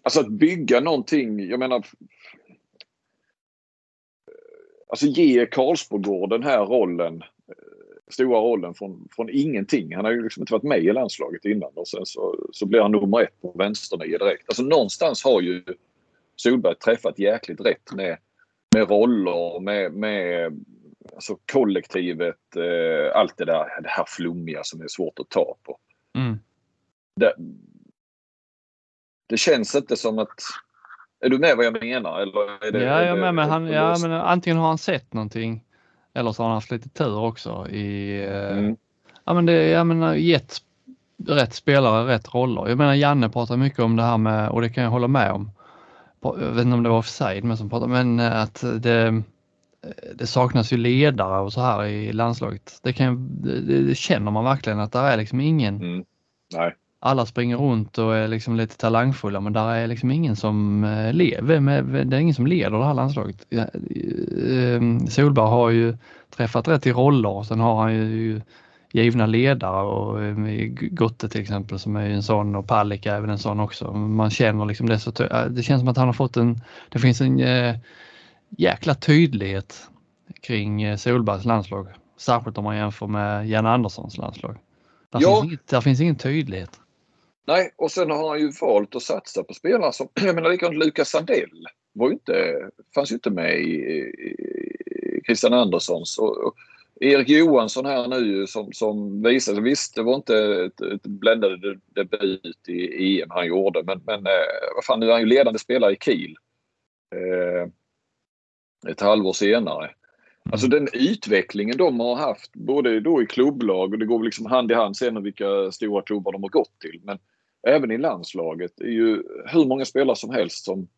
alltså att bygga någonting, jag menar eh, Alltså ge Karlsborgård den här rollen stora rollen från, från ingenting. Han har ju liksom inte varit med i landslaget innan och sen så, så blir han nummer ett på vänsternio direkt. Alltså någonstans har ju Solberg träffat jäkligt rätt med, med roller, med, med alltså kollektivet, eh, allt det där det här flummiga som är svårt att ta på. Mm. Det, det känns inte som att är du med vad jag menar? Eller är det, ja, jag är med. Men han, ja, men antingen har han sett någonting eller så har han haft lite tur också i, eh, mm. ja men det, jag menar gett rätt spelare rätt roller. Jag menar Janne pratar mycket om det här med, och det kan jag hålla med om, jag vet inte om det var offside men som pratade, men eh, att det, det saknas ju ledare och så här i landslaget. Det, kan, det, det känner man verkligen att där är liksom ingen. Mm. Nej alla springer runt och är liksom lite talangfulla men där är liksom ingen som eh, lever med, det är ingen som leder det här landslaget. Ehm, Solberg har ju träffat rätt i roller och sen har han ju givna ledare och eh, Gotte till exempel som är en sån och Palicka även en sån också. Man känner liksom det så det känns som att han har fått en, det finns en jäkla tydlighet kring Solbergs landslag. Särskilt om man jämför med Jan Anderssons landslag. Där, ja. finns, inget, där finns ingen tydlighet. Nej, och sen har han ju valt att satsa på spelare som, jag menar likadant Lukas Sandell var ju inte, fanns ju inte med i, i Christian Anderssons och, och Erik Johansson här nu som, som visade, visst det var inte ett, ett bländande debut i EM han gjorde men, men eh, vad fan nu är han ju ledande spelare i Kiel. Eh, ett halvår senare. Alltså den utvecklingen de har haft både då i klubblag och det går liksom hand i hand sen vilka stora klubbar de har gått till. Men även i landslaget är ju hur många spelare som helst som,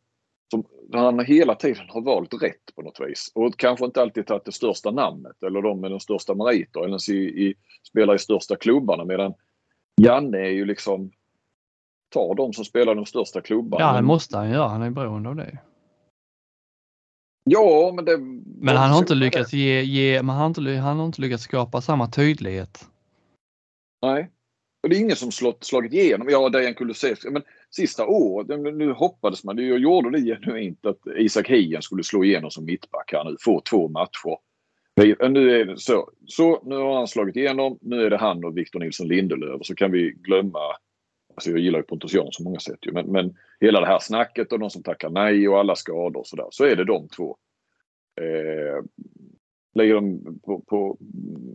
som han hela tiden har valt rätt på något vis. Och kanske inte alltid tagit det största namnet eller de med de största meriter eller ens i, i, spelar i största klubbarna medan Janne är ju liksom tar de som spelar de största klubbarna. Ja det måste han göra, han är beroende av det. Ja, men det... Men han har inte lyckats ge, ge men han har, inte, han har inte lyckats skapa samma tydlighet. Nej. Och det är ingen som slått, slagit igenom. Ja, Dejan Kulusevski. Men sista året, nu hoppades man, jag gjorde det genuint, att Isak Hien skulle slå igenom som mittback här nu. Få två matcher. Nu är det så. Så nu har han slagit igenom. Nu är det han och Victor Nilsson Lindelöf. Så kan vi glömma Alltså jag gillar ju Pontus Jansson på många sätt ju, men, men hela det här snacket och de som tackar nej och alla skador och sådär. Så är det de två. Eh, lägger de på, på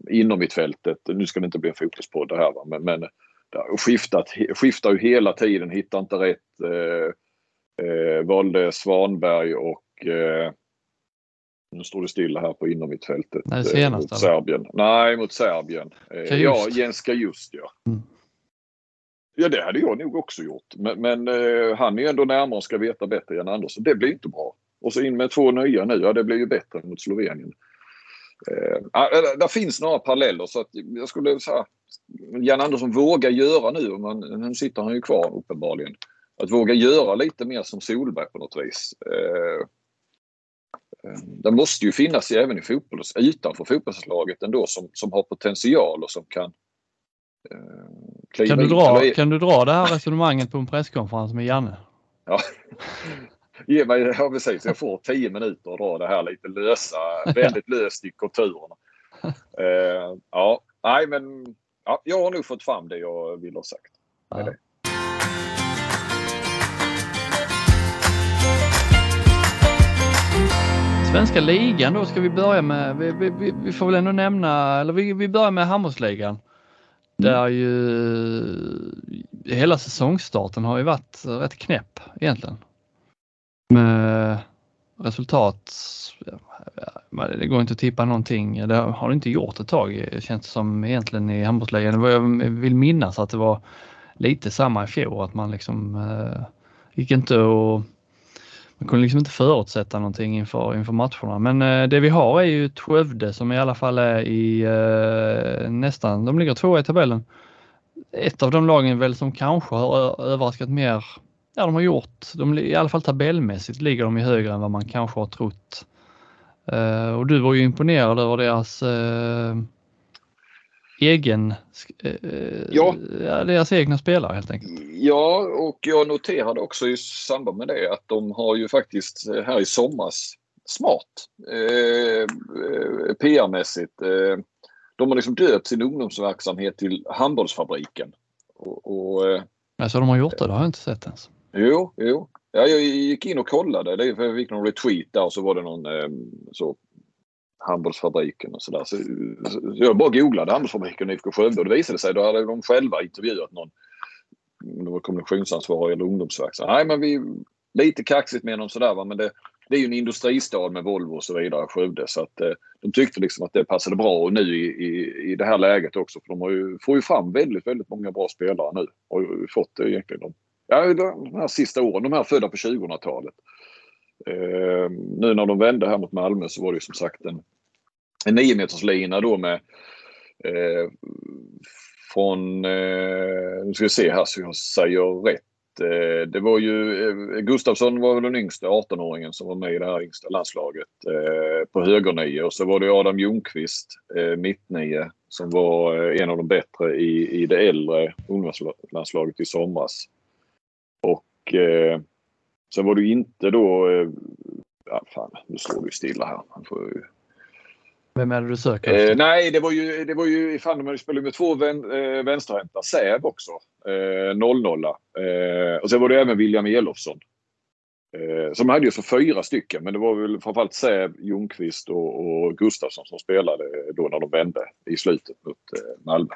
inom mittfältet. Nu ska det inte bli en fotbollspodd det här va, men, men skiftat, skiftar ju hela tiden, hittar inte rätt. Eh, eh, valde Svanberg och eh, nu står det stilla här på inom mittfältet. Nej, senast, mot Serbien. Nej, mot Serbien. Eh, ja, Jenska just ja. Mm. Ja, det hade jag nog också gjort. Men, men eh, han är ändå närmare och ska veta bättre än Andersson. Det blir inte bra. Och så in med två nya nu. Ja, det blir ju bättre mot Slovenien. Eh, där finns några paralleller så att jag skulle säga Jan Andersson vågar göra nu, man, nu sitter han ju kvar uppenbarligen, att våga göra lite mer som Solberg på något vis. Eh, eh det måste ju finnas även i fotbolls, utanför fotbollslaget ändå som, som har potential och som kan eh, kan, du dra, kan du dra det här resonemanget på en presskonferens med Janne? Ja. Ge mig, ja precis, jag får tio minuter att dra det här lite lösa, väldigt löst i konturerna. Uh, ja, nej men ja, jag har nog fått fram det jag vill ha sagt. Ja. Svenska ligan då ska vi börja med. Vi, vi, vi får väl ändå nämna, eller vi, vi börjar med handbollsligan. Mm. Där ju hela säsongstarten har ju varit rätt knäpp egentligen. Med resultat, det går inte att tippa någonting. Det har det inte gjort ett tag känns det som egentligen i handbollsligan. Jag vill minnas att det var lite samma i fjol att man liksom eh, gick inte och man kunde liksom inte förutsätta någonting inför, inför matcherna. Men eh, det vi har är ju ett Skövde som i alla fall är i eh, nästan, de ligger tvåa i tabellen. Ett av de lagen väl som kanske har överraskat mer, ja de har gjort, de, i alla fall tabellmässigt ligger de ju högre än vad man kanske har trott. Eh, och du var ju imponerad över deras eh, egen, eh, ja. deras egna spelare helt enkelt. Ja, och jag noterade också i samband med det att de har ju faktiskt här i somras smart PR-mässigt. De har liksom döpt sin ungdomsverksamhet till Handbollsfabriken. Och, och, alltså de har gjort det? Det har jag inte sett ens. Jo, jo. Ja, jag gick in och kollade. Det, jag fick någon retweet där och så var det någon ehm, så handbollsfabriken och sådär. Så, så, jag bara googlade handbollsfabriken och IFK Skövde och det visade sig, då hade de själva intervjuat någon det var kommunikationsansvarig eller ungdomsverksam. Nej men vi, lite kaxigt med dem sådär va men det, det är ju en industristad med Volvo och så vidare, Skövde. Så att eh, de tyckte liksom att det passade bra och nu i, i, i det här läget också. För de har ju, får ju fram väldigt, väldigt många bra spelare nu. Har ju fått det egentligen de, ja, de här sista åren, de här födda på 2000-talet. Eh, nu när de vände här mot Malmö så var det ju som sagt en, en 9 meters lina då med eh, från, eh, nu ska vi se här så jag säger rätt. Eh, det var ju, eh, Gustafsson var väl den yngsta 18-åringen som var med i det här yngsta landslaget eh, på högernio och så var det Adam Ljungqvist, mittnio, som var en av de bättre i, i det äldre ungdomslandslaget i somras. Och eh, sen var det inte då... Eh, ja, fan, nu står det stilla här. Man får ju vem är det du söker? Eh, nej, det var ju, det var ju fan de spelade med två vän, eh, vänsterhänta. Säv också. Eh, 0-0. Eh, och sen var det även William Elofsson. Eh, som hade ju för fyra stycken, men det var väl framförallt Säv, Ljungqvist och, och Gustafsson som spelade då när de vände i slutet mot eh, Malmö.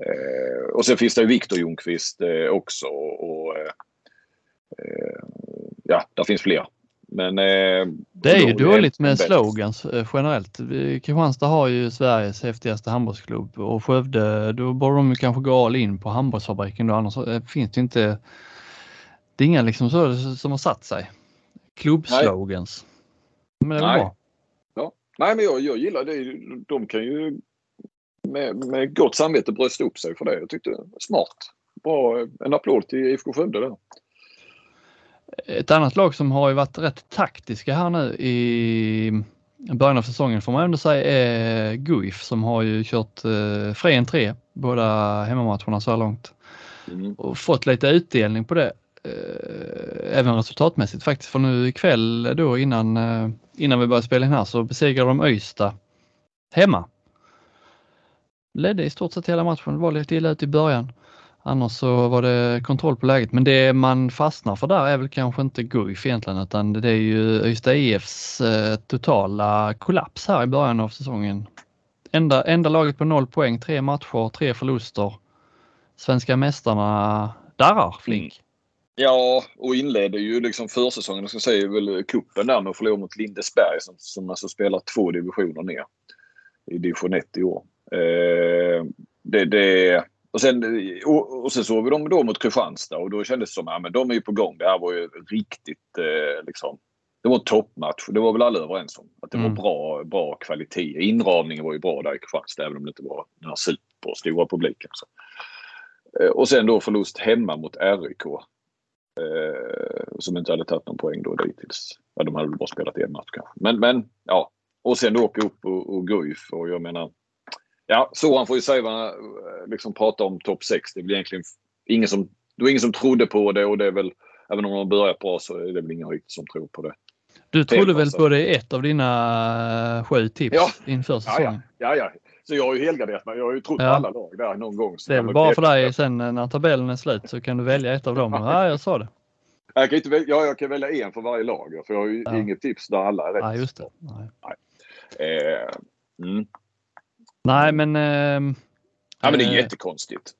Eh, och sen finns det Viktor Ljungqvist eh, också. Och, eh, eh, ja, där finns fler. Men, eh, det är ju dåligt med slogans eh, generellt. Kristianstad har ju Sveriges häftigaste handbollsklubb och Skövde, då borde de kanske gå all in på handbollsfabriken då annars eh, finns det inte. Det är inga liksom så som har satt sig. Klubbslogans. Men det är Nej. bra. Ja. Nej, men jag, jag gillar det. De kan ju med, med gott samvete brösta upp sig för det. Jag tyckte smart. Bra. En applåd till IFK Skövde där. Ett annat lag som har ju varit rätt taktiska här nu i början av säsongen får man ändå säga är Guif som har ju kört eh, fri entré båda hemmamatcherna så här långt. Mm. Och fått lite utdelning på det. Eh, även resultatmässigt faktiskt. För nu ikväll då innan, eh, innan vi började spela in här så besegrade de Öysta hemma. Ledde i stort sett hela matchen, var lite illa ut i början. Annars så var det kontroll på läget. Men det man fastnar för där är väl kanske inte Guif egentligen utan det är ju Ystad IFs eh, totala kollaps här i början av säsongen. Enda, enda laget på noll poäng, tre matcher, tre förluster. Svenska mästarna darrar flink. Mm. Ja, och inledde ju liksom försäsongen, jag ska säga väl kuppen där med att förlora mot Lindesberg som, som alltså spelar två divisioner ner i division 1 i år. Eh, det, det, och, sen, och, och sen såg vi dem då mot Kristianstad och då kändes det som att ja, de är ju på gång. Det här var ju riktigt eh, liksom. Det var en toppmatch. Det var väl alla överens om. Att det Mm. var bra, bra kvalitet. Inramningen var ju bra där i Kristianstad även om det inte var den här superstora publiken. Så. Eh, och sen då förlust hemma mot RIK. Eh, som inte hade tagit någon poäng då dittills. Ja, de hade väl bara spelat en match kanske. Men, men ja. Och sen då åka upp och, och Guif och jag menar. Ja, så han får ju säga eh, liksom pratar om topp 6. Det blir egentligen ingen som, det var ingen som trodde på det och det är väl, även om de börjat bra så är det väl ingen riktigt som tror på det. Du trodde väl på det i ett av dina eh, sju tips Ja. inför Ja, säsongen? ja, ja, ja. Så jag har ju helgarderat mig. Jag har ju trott Ja. på alla lag där någon gång. Det är väl bara för dig sen när tabellen är slut så kan du välja ett av dem. Ja, jag sa det. Jag kan, inte välja, ja, jag kan välja en för varje lag. För jag har ju Ja. inget tips där alla är rätt. Ja, just det. Nej, Eh, mm. Nej men... ehm, Ja, men det är eh, jättekonstigt.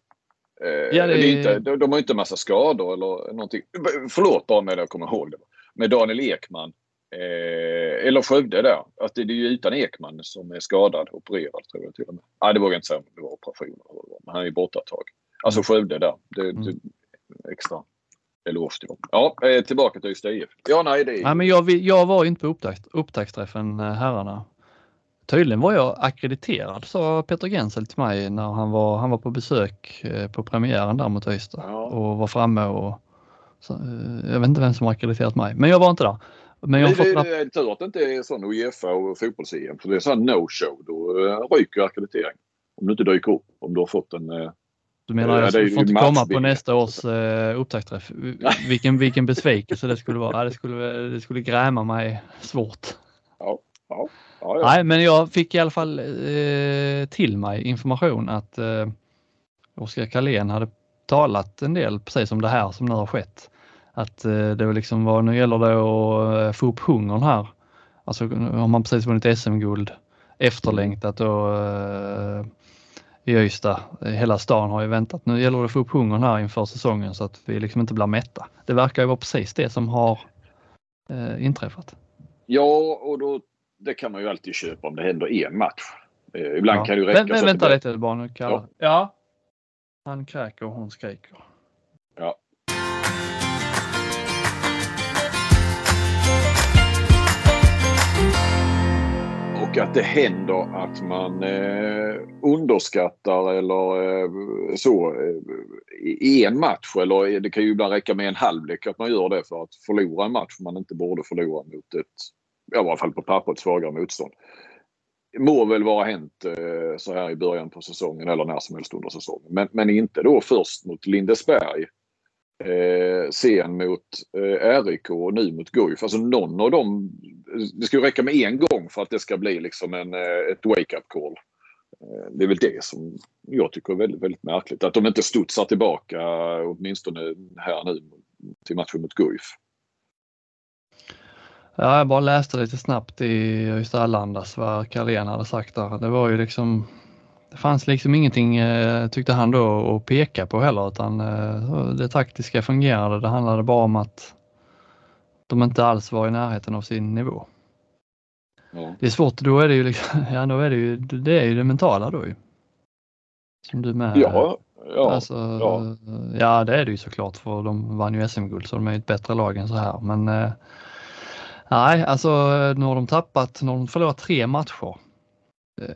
Eh, Ja, det det inte, de, de har ju inte en massa skador eller någonting. Förlåt bara med att jag kommer ihåg det. Med Daniel Ekman. Eh, eller Skövde där. Att det, det är ju utan Ekman som är skadad. Opererad tror jag till och med. Nej, det vågar jag inte säga om det var operation. eller vad Men han är ju borta ett tag. Alltså Skövde där. Det, Mm. det, extra eloge till dem. Ja, eh, tillbaka till Ystad IF. Ja, nej, det är Nej, men jag, jag var inte på upptakt, upptaktsträffen eh, herrarna. Tydligen var jag akkrediterad sa Peter Gensel till mig när han var, han var på besök eh, på premiären där mot Ystad Ja. och var framme och så, eh, jag vet inte vem som har akkrediterat mig, men jag var inte där. Men jag har det, fått det, är tur att det inte är sån Uefa och fotbolls-EM. För det är sån no-show. Då uh, ryker akkreditering. Om du inte dyker upp. Om du har fått en... eh, Du menar Ja, jag är får inte komma på matchbild. nästa års uh, upptaktsträff? Vilken, vilken besvikelse det skulle vara. Det, skulle, det skulle gräma mig svårt. ja, ja, ja. Nej, men jag fick i alla fall eh, till mig information att eh, Oskar Karlén hade talat en del precis om det här som nu har skett. Att eh, det var liksom var, nu gäller det att eh, få upp hungern här. Alltså har man precis vunnit SM-guld efterlängtat och eh, i Ystad. Hela stan har ju väntat. Nu gäller det att få upp hungern här inför säsongen så att vi liksom inte blir mätta. Det verkar ju vara precis det som har eh, inträffat. ja, och då, det kan man ju alltid köpa om det händer en match. Eh, ibland Ja. kan det ju räcka. Men, men vänta det- lite bara nu kallar. Ja. Han kräker och hon skriker. Ja. Och att det händer att man eh, underskattar eller eh, så eh, i en match. Eller det kan ju ibland räcka med en halvlek att man gör det för att förlora en match man inte borde förlora mot ett, ja, i alla fall på pappret, svagare motstånd. må väl vara hänt eh, så här i början på säsongen eller när som helst under säsongen. Men, men inte då först mot Lindesberg. Eh, sen mot eh, RIK och nu mot Guif. Alltså någon av dem. Det ska ju räcka med en gång för att det ska bli liksom en, eh, ett wake-up call. Eh, det är väl det som jag tycker är väldigt, väldigt märkligt. Att de inte studsar tillbaka åtminstone här nu till matchen mot Guif. Ja, jag bara läste lite snabbt i just Arlandas vad Carlén hade sagt där. Det var ju liksom det fanns liksom ingenting, eh, tyckte han då, att peka på heller utan eh, det taktiska fungerade. Det handlade bara om att de inte alls var i närheten av sin nivå. Ja. Det är svårt, då är det ju liksom, ja då är det ju, det är ju det mentala då ju. Som du med. Ja, ja, alltså, ja. ja det är det ju såklart för de vann ju SM-guld så de är ett bättre lag än så här men eh, Nej, alltså nu har de tappat, nu har de förlorat tre matcher. Eh,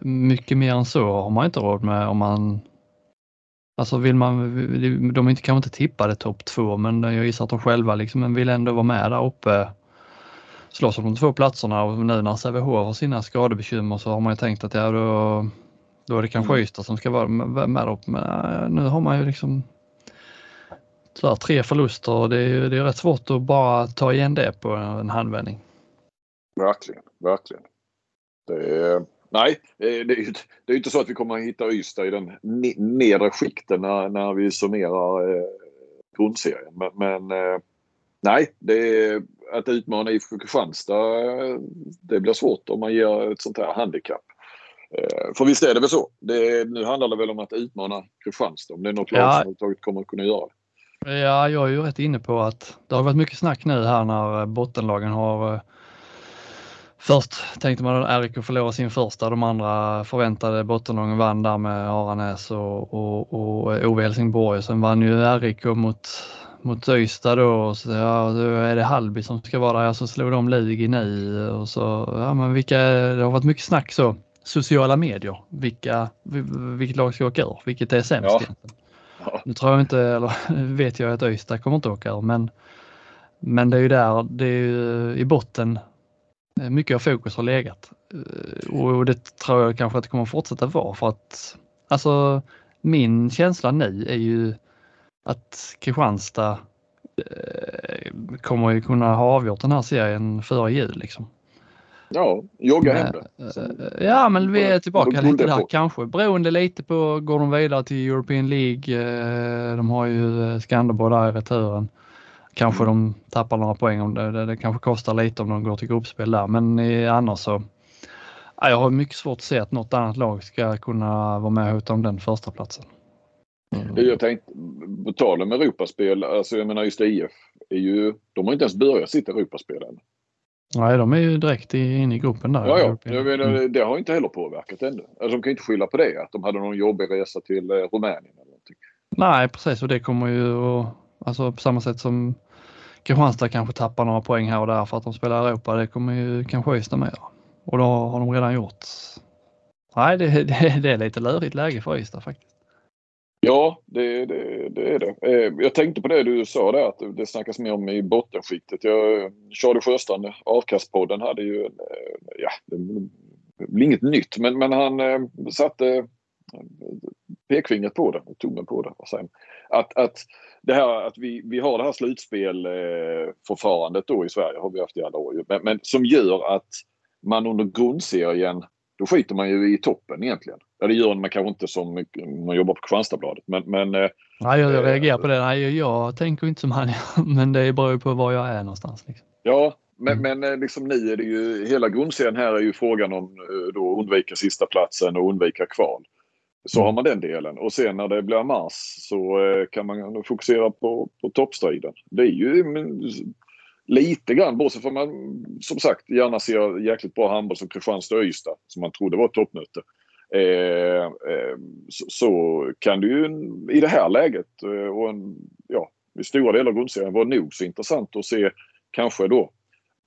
mycket mer än så har man inte råd med om man Alltså vill man, de är inte, kanske inte tippade topp två men jag gissar att de själva liksom vill ändå vara med där uppe. Slåss om de två platserna och nu när Sävehof har sina skadebekymmer så har man ju tänkt att ja då, då är det kanske mm. Ystad som ska vara med, med upp. Men äh, nu har man ju liksom här, tre förluster och det är, det är rätt svårt att bara ta igen det på en handvändning. Verkligen, verkligen. Är, nej, det är, det är inte så att vi kommer att hitta Ystad i den nedre skikten när, när vi summerar eh, grundserien. Men, men eh, nej, är, att utmana IFK Kristianstad det blir svårt om man ger ett sånt här handikapp. Eh, för visst är det väl så. Det, nu handlar det väl om att utmana Kristianstad om det är något lag ja. som överhuvudtaget kommer att kunna göra det. Ja, jag är ju rätt inne på att det har varit mycket snack nu här när bottenlagen har eh, Först tänkte man att RIK förlorade sin första, de andra förväntade bottenlagen vann där med Aranäs och, och, och OV Helsingborg. Sen vann ju RIK mot, mot Ystad då och så ja, då är det Halby som ska vara där, så slog de Lugi nu och så, ja men vilka, det har varit mycket snack så, sociala medier, vilka, vilket lag ska åka ur, vilket är sämst ja. egentligen. Nu tror jag inte, eller vet jag att Öysta kommer inte åka ur, men, men det är ju där, det är ju eh, i botten eh, mycket av fokus har legat. Eh, och det tror jag kanske att det kommer fortsätta vara för att alltså min känsla nu är ju att Kristianstad kommer ju kunna ha avgjort den här serien före jul. Liksom. Ja, jogga hem det. Ja, men vi är tillbaka lite där kanske. Beroende lite på, går de vidare till European League? Eh, de har ju eh, Skanderborg där i returen. Kanske de tappar några poäng om det. Det kanske kostar lite om de går till gruppspel där, men annars så. Ja, jag har mycket svårt att se att något annat lag ska kunna vara med och hota om den första platsen. Mm. Jag tänkte, på tal om Europaspel, alltså jag menar just IF är ju, de har inte ens börjat sitt Europaspel än. Nej, de är ju direkt inne i gruppen där. Ja, ja. Jag menar, mm. det har inte heller påverkat ännu. Alltså, de kan inte skylla på det, att de hade någon jobbig resa till eh, Rumänien. Eller någonting. Nej, precis och det kommer ju att, alltså på samma sätt som Kristianstad kanske tappar några poäng här och där för att de spelar Europa, det kommer ju kanske Ystad med Och då har de redan gjort. Nej, det, det, det är lite lurigt läge för Ystad faktiskt. Ja, det, det, det, är det. Eh, jag tänkte på det du sa där att det snackas mer om i bottenskiktet. Jag, Charlie Sjöstrand, Avkastpodden, hade ju, eh, ja, det blir inget nytt, men, men han eh, satte pekfingret på det, tummen på det. Att, att det här att vi, vi har det här slutspelförfarandet då i Sverige, har vi haft i alla år, men, men som gör att man under grundserien då skiter man ju i toppen egentligen. Ja, det gör man kanske inte som man jobbar på Kristianstadsbladet. Men, men, Nej, jag, jag reagerar på det. Nej, jag tänker inte som han men det beror ju på var jag är någonstans. Liksom. Ja, men, mm. men liksom nu är det ju hela grundserien här är ju frågan om då undvika sista platsen och undvika kval. Så mm. har man den delen och sen när det blir mars så kan man fokusera på, på toppstriden. Det är ju lite grann, bortsett från man som sagt gärna ser jäkligt bra handboll som Kristianstad och Ystad som man trodde var ett toppmöte. Eh, eh, så, så, kan det ju i det här läget eh, och en, ja, i stora delar av grundserien vara nog så intressant att se kanske då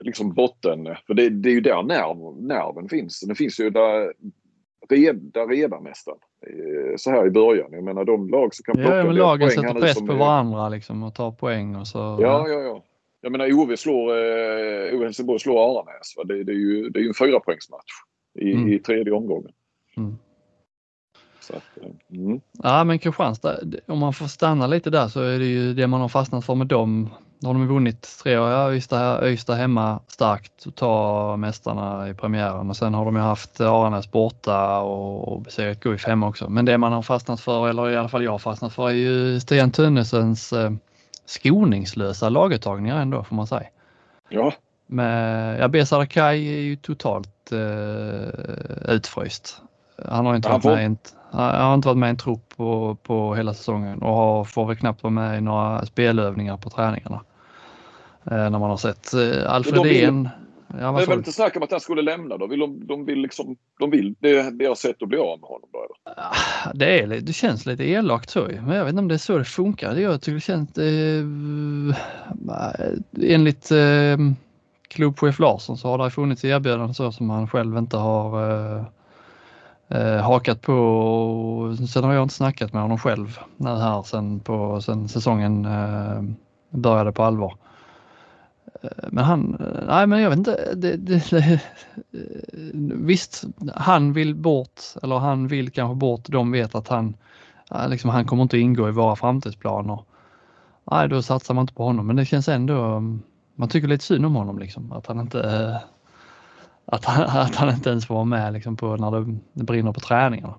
liksom botten, för det, det är ju där nerv, nerven finns. Den finns ju där, där redan nästan. Eh, så här i början. Jag menar de lag som kan plocka ja, men lagen sätter press på varandra liksom och tar poäng och så. Ja, ja, ja. Jag menar OV slår, eh, Helsingborg slår Aranäs. Det, det, är ju det är ju en fyrapoängsmatch. i, Mm. i tredje omgången. Mm. Att, eh, mm. Ja men Kristianstad, om man får stanna lite där så är det ju det man har fastnat för med dem. Då har de vunnit tre år, ja, Ystad, Ystad hemma starkt och ta mästarna i premiären och sen har de ju haft Aranäs borta och, och besegrat Guif hemma också. Men det man har fastnat för, eller i alla fall jag har fastnat för, är ju Stian Tönnesens eh, skoningslösa laguttagningar ändå får man säga. Ja, Med, ja, Besara Kai är ju totalt eh, utfryst. Han har inte Han varit med en, han har inte varit med i en trupp på, på hela säsongen och har, får väl knappt vara med i några spelövningar på träningarna. Eh, när man har sett eh, Alfred De vill- En. Ja, det vad är väl inte snack om att han skulle lämna då? Vill de, de vill liksom, de vill det, deras sätt att bli av med honom då? Ah, Det, är, det känns lite elakt så men jag vet inte om det är så det funkar. Jag tycker det känns... Eh, enligt eh, klubbchef Larsson så har det funnits erbjudanden så som han själv inte har eh, eh, hakat på. Och Sen har jag inte snackat med honom själv nu här sen, på, sen säsongen eh, började på allvar. Eh, men han, eh, nej men jag vet inte, det, det, det, eh, visst han vill bort eller han vill kanske bort, de vet att han, liksom, han kommer inte ingå i våra framtidsplaner. Nej då satsar man inte på honom men det känns ändå, man tycker lite synd om honom liksom att han inte att han, att han inte ens vara med liksom, på när det, det brinner på träningarna.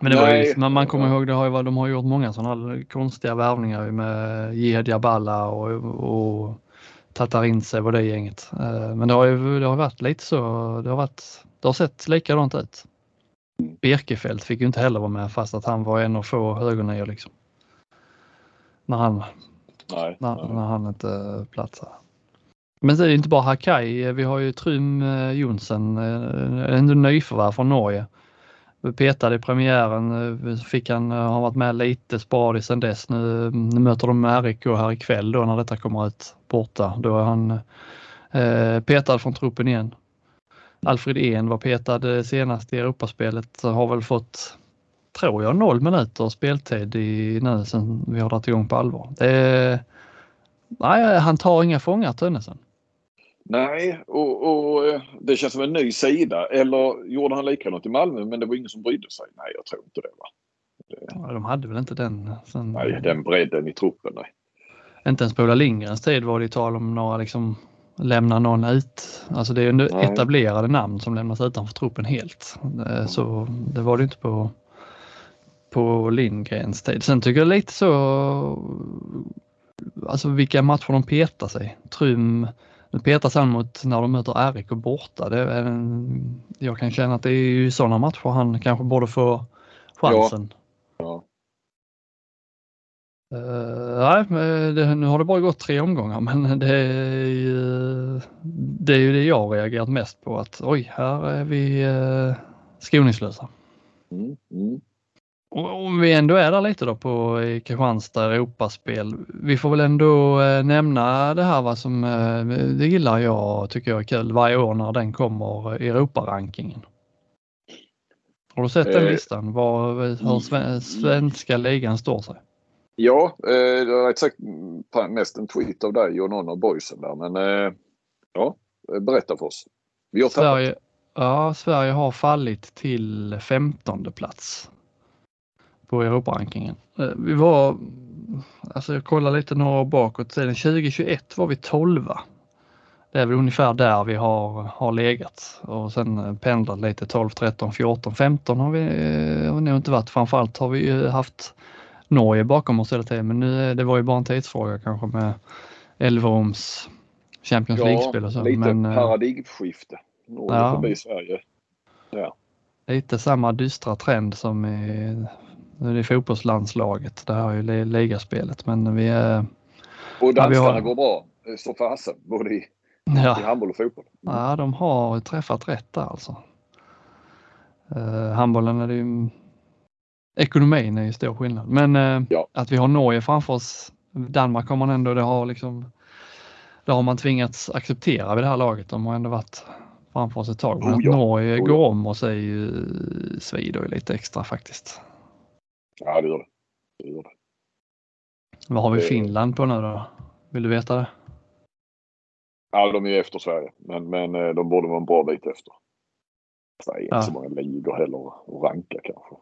Men det var ju, Nej. man, man kommer ihåg, det har ju, de har gjort många sådana konstiga värvningar med Jihad Jaballa och, och Tatarinsev och det gänget. Eh, Men det har ju det har varit lite så, det har, varit, det har sett likadant ut. Birkefält fick ju inte heller vara med fast att han var en av få högernior liksom. När han, Nej. när, när han inte platsade. Men det är inte bara Hakai, vi har ju Trym eh, Jonsen, eh, en nyförvärv från Norge. Petad i premiären, eh, fick han, har varit med lite sporadiskt sedan dess. Nu, nu möter de RIK här ikväll då när detta kommer ut borta. Då är han eh, petad från truppen igen. Alfred En var petad senast i Europaspelet, har väl fått, tror jag, noll minuter speltid i, nu sen vi har dragit igång på allvar. Det nej, han tar inga fångar Tönnesen. Nej, och, och eh, det känns som en ny sida. Eller gjorde han likadant i Malmö men det var ingen som brydde sig? Nej, jag tror inte det. Va? Ja, De hade väl inte den. Sen, Nej, den bredden i truppen. Nej. Inte ens på Ola Lindgrens tid var det tal om några liksom lämna någon ut. Alltså det är ju etablerade namn som lämnas utanför truppen helt. Eh, Så det var det inte på, på Lindgrens tid. Sen tycker jag lite så, alltså vilka matcher de petar sig. Trym, nu petas han mot när de möter RIK borta. Det är jag kan känna att det är ju sådana matcher han kanske borde få chansen. Ja. Uh, nej, men det, nu har det bara gått tre omgångar men det är ju det, är ju det jag reagerat mest på att oj, här är vi uh, skoningslösa. Mm, mm. Och om vi ändå är där lite då på Kristianstad Europaspel. Vi får väl ändå eh, nämna det här vad som eh, det gillar jag tycker jag är kul varje år när den kommer i Europarankingen. Har du sett den Eh, listan? Var, hur sve- svenska ligan står sig? Ja, eh, det har sagt mm, mest en tweet av dig och någon av boysen där. Men eh, ja, berätta för oss. Vi har tappat. Sverige, ja, Sverige har fallit till 15 plats på Europarankingen. Eh, Vi var, alltså jag kollar lite några år bakåt, sedan 2021 var vi 12 Det är väl ungefär där vi har, har legat och sen eh, pendlat lite 12, 13, 14, 15 har vi, eh, har nog inte varit. Framförallt har vi ju haft Norge bakom oss hela tiden men nu, det var ju bara en tidsfråga kanske med Elveroms Champions League-spel och så. lite men, paradigmskifte. Norge ja. förbi Sverige. lite samma dystra trend som i, nu är det fotbollslandslaget. Det här är ju li- ligaspelet men vi är, Och Ja, danskarna har- går bra. eh, Så fasen. Både i, i ja, handboll och fotboll. ja, de har träffat rätt där alltså. Uh, handbollen är det ju, ekonomin är ju stor skillnad men eh, Ja. att vi har Norge framför oss. Danmark har man ändå, det har liksom, det har man tvingats acceptera vid det här laget. De har ändå varit framför oss ett tag. Men Oh att ja, Norge oh ja. går om oss är ju svider ju lite extra faktiskt. Ja, det gör det. det, gör det. Vad har vi Det- Finland på nu då? Vill du veta det? Ja, de är efter Sverige. Men, men eh, de borde vara en bra bit efter. Det är inte Ja. så många ligor heller att ranka kanske.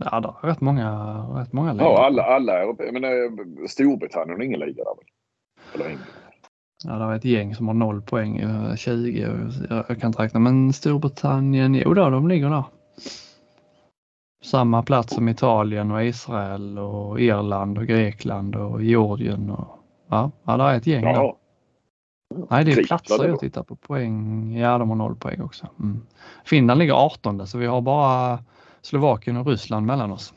Ja, det är rätt många, rätt många ligor. Ja, alla, alla men eh, Storbritannien har ingen liga där väl? Eller ingen. Ja, det är ett gäng som har noll poäng, eh, 20. och Jag, jag kan inte räkna, men Storbritannien, jo då, de ligger där. Samma plats som Italien och Israel och Irland och Grekland och Georgien. Och, ja, ja, det är ett gäng där. Nej, det är platser jag tittar på. Poäng, ja de har noll poäng också. Mm. Finland ligger 18 så vi har bara Slovakien och Ryssland mellan oss.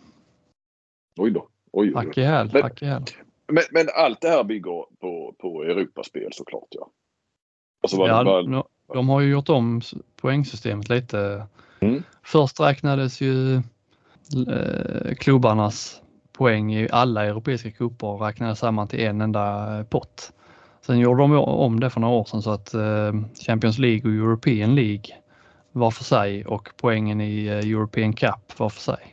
oj då. Oj, oj, oj. Häl, Men-. Men, men allt det här bygger på, på Europaspel såklart ja. Alltså vad, Ja, vad, de, har ju gjort om poängsystemet lite. Mm. Först räknades ju Eh, klubbarnas poäng i alla europeiska cuper och räknades samman till en enda eh, pott. Sen gjorde de om det för några år sedan så att eh, Champions League och European League var för sig och poängen i European Cup var för sig.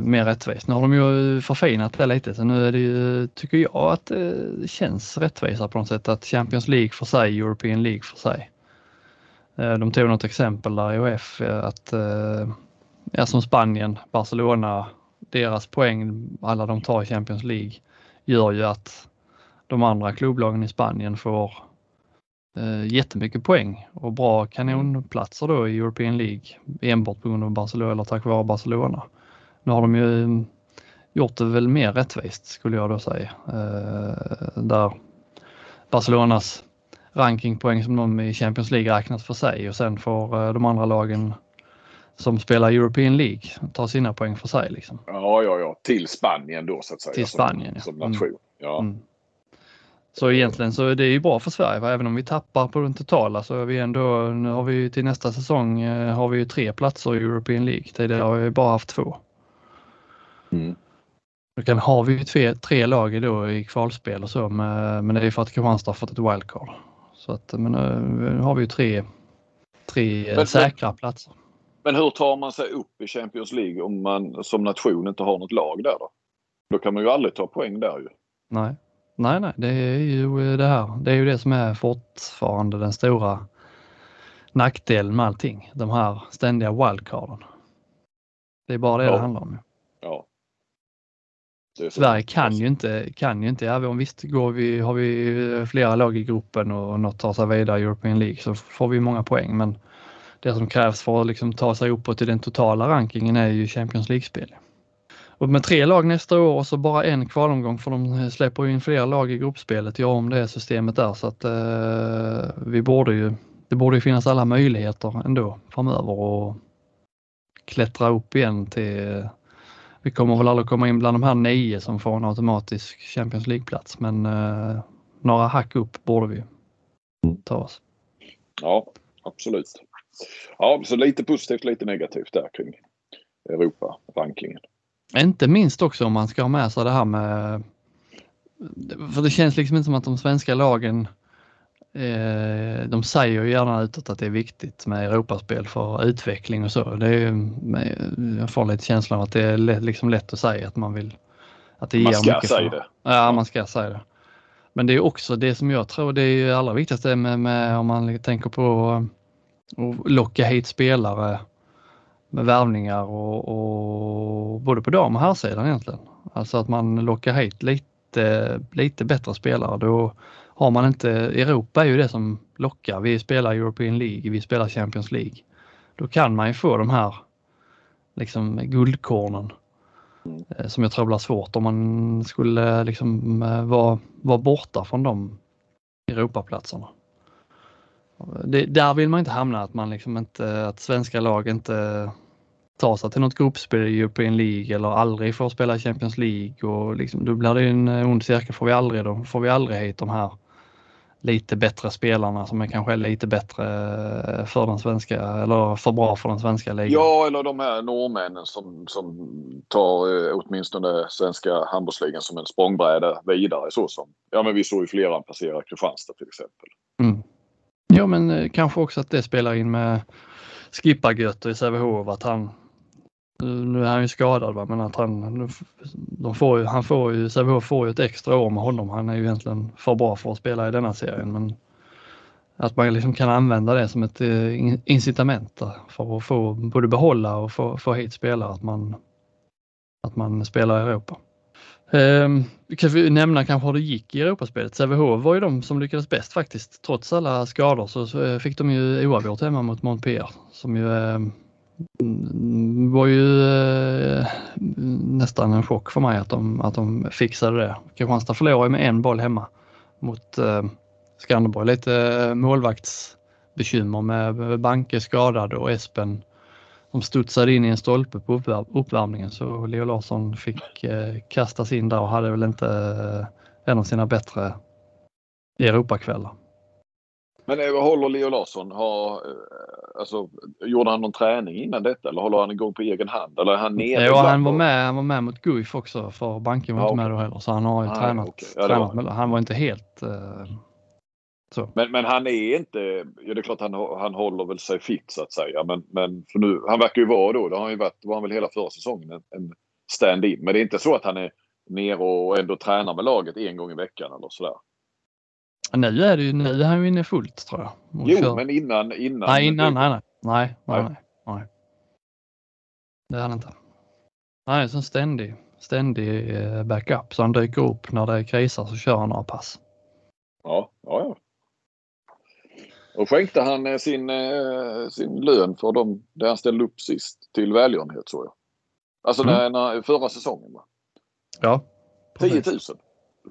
Mer rättvist. Nu har de ju förfinat det lite så nu är det ju, tycker jag att det känns rättvisare på något sätt att Champions League för sig, European League för sig. De tog något exempel där i OF att ja, som Spanien, Barcelona, deras poäng, alla de tar i Champions League, gör ju att de andra klubblagen i Spanien får eh, jättemycket poäng och bra kanonplatser då i European League enbart på grund av Barcelona eller tack vare Barcelona. Nu har de ju mm, gjort det väl mer rättvist skulle jag då säga. Eh, där Barcelonas rankingpoäng som de i Champions League räknas för sig och sen får eh, de andra lagen som spelar European League ta sina poäng för sig. Liksom. ja, ja, ja. Till Spanien då så att säga. Till som- Spanien, ja. Som Mm. nation. Ja. Mm. Så egentligen så är det ju bra för Sverige, va? även om vi tappar på den totala så är vi ändå, nu har vi ju till nästa säsong eh, har vi ju tre platser i European League. Tidigare har vi bara haft två. Mm. Då kan, har vi ju tre, tre lag då i kvalspel och så, men, men det är för att Kristianstad har fått ett wildcard. Så att, men eh, nu har vi ju tre, tre eh, Men- säkra platser. Men hur tar man sig upp i Champions League om man som nation inte har något lag där då? Då kan man ju aldrig ta poäng där ju. Nej, nej, nej, det är ju det här. Det är ju det som är fortfarande den stora nackdelen med allting. De här ständiga wildcarden. Det är bara det Ja. det handlar om. Ja. Sverige kan ju inte, kan ju inte, om visst går vi, har vi flera lag i gruppen och något tar sig vidare i European League så får vi många poäng. Men det som krävs för att liksom ta sig uppåt i den totala rankingen är ju Champions League-spel. Och med tre lag nästa år och så bara en kvalomgång för de släpper ju in fler lag i gruppspelet, gör om det systemet där så att eh, vi borde ju, det borde ju finnas alla möjligheter ändå framöver att klättra upp igen till vi kommer väl aldrig komma in bland de här nio som får en automatisk Champions League-plats men eh, några hack upp borde vi ta oss. Ja, absolut. Ja, så lite positivt, lite negativt där kring Europa-rankingen. Inte minst också om man ska ha med sig det här med för det känns liksom inte som att de svenska lagen eh, de säger ju gärna utåt att det är viktigt med Europaspel för utveckling och så. Det är, ju- jag får lite känslan av att det är lätt, liksom lätt att säga att man vill att det Man ska säga för, det. Ja, man ska säga det. Men det är också det som jag tror det är allra viktigaste med, med om man tänker på och locka hit spelare med värvningar och, och både på dam och herrsidan egentligen. Alltså att man lockar hit lite, lite bättre spelare. Då har man inte, Europa är ju det som lockar. Vi spelar European League, vi spelar Champions League. Då kan man ju få de här liksom guldkornen Mm. som jag tror blir svårt om man skulle liksom eh, vara, vara borta från de Europaplatserna. Det, där vill man inte hamna att man liksom inte, att svenska lag inte tar sig till något gruppspel i European League eller aldrig får spela Champions League och liksom, då blir det en eh, ond cirkel. Får vi aldrig, då får vi aldrig hit de här lite bättre spelarna som är kanske lite bättre eh, för den svenska eller för bra för den svenska ligan. Ja, eller de här norrmännen som, som tar eh, åtminstone svenska handbollsligan som en språngbräda vidare. Så som, ja, men vi såg ju flera passera Kristianstad till exempel. Mm. Ja men eh, kanske också att det spelar in med Skippargötter i Sävehof att han eh, nu är han ju skadad va? men att han, de får ju, han får ju, Sävehof får ju ett extra år med honom. Han är ju egentligen för bra för att spela i denna serien men att man liksom kan använda det som ett eh, incitament för att få både behålla och få, få hit spelare, att man, att man spelar i Europa. Um, kan vi nämna kanske hur det gick i Europaspelet. Sävehof var ju de som lyckades bäst faktiskt. Trots alla skador så, eh, fick de ju oavgjort hemma mot Montpellier som ju ehm, mm, var ju eh, nästan en chock för mig att de, att de fixade det. Kristianstad förlorade med en boll hemma mot eh, Skanderborg. Lite eh, målvaktsbekymmer med Banke skadad och Espen som studsade in i en stolpe på uppvärmningen så Leo Larsson fick eh, kastas in där och hade väl inte eh, en av sina bättre Europakvällar. Men eh, håller Leo Larsson, har, eh, alltså, gjorde han någon träning innan detta eller håller han igång på egen hand? Eller är han nere jo, han var, med, han var med mot Guif också för banken var ja, inte med då heller så han har ju ah, tränat. Okay. Ja, tränat var... Han var inte helt uh, så. Men, men han är inte, ja det är klart han, han håller väl sig fit så att säga men, men för nu, han verkar ju vara då, det har han ju varit, var han väl hela förra säsongen, en, en stand-in. Men det är inte så att han är nere och ändå tränar med laget en gång i veckan eller sådär. Nu är det ju, nu är han ju inne fullt tror jag. Jo, kör. men innan, innan. Nej, innan, nej, nej, nej, nej, nej, nej. Det är han inte. Han är en ständig, ständig eh, backup så han dyker upp när det krisar så kör han några pass. Ja, ja, ja. Och skänkte han eh, sin, eh, sin lön för dem där han ställde upp sist till välgörenhet tror jag. Alltså mm. när, när, förra säsongen va? Ja. Precis. 10 000.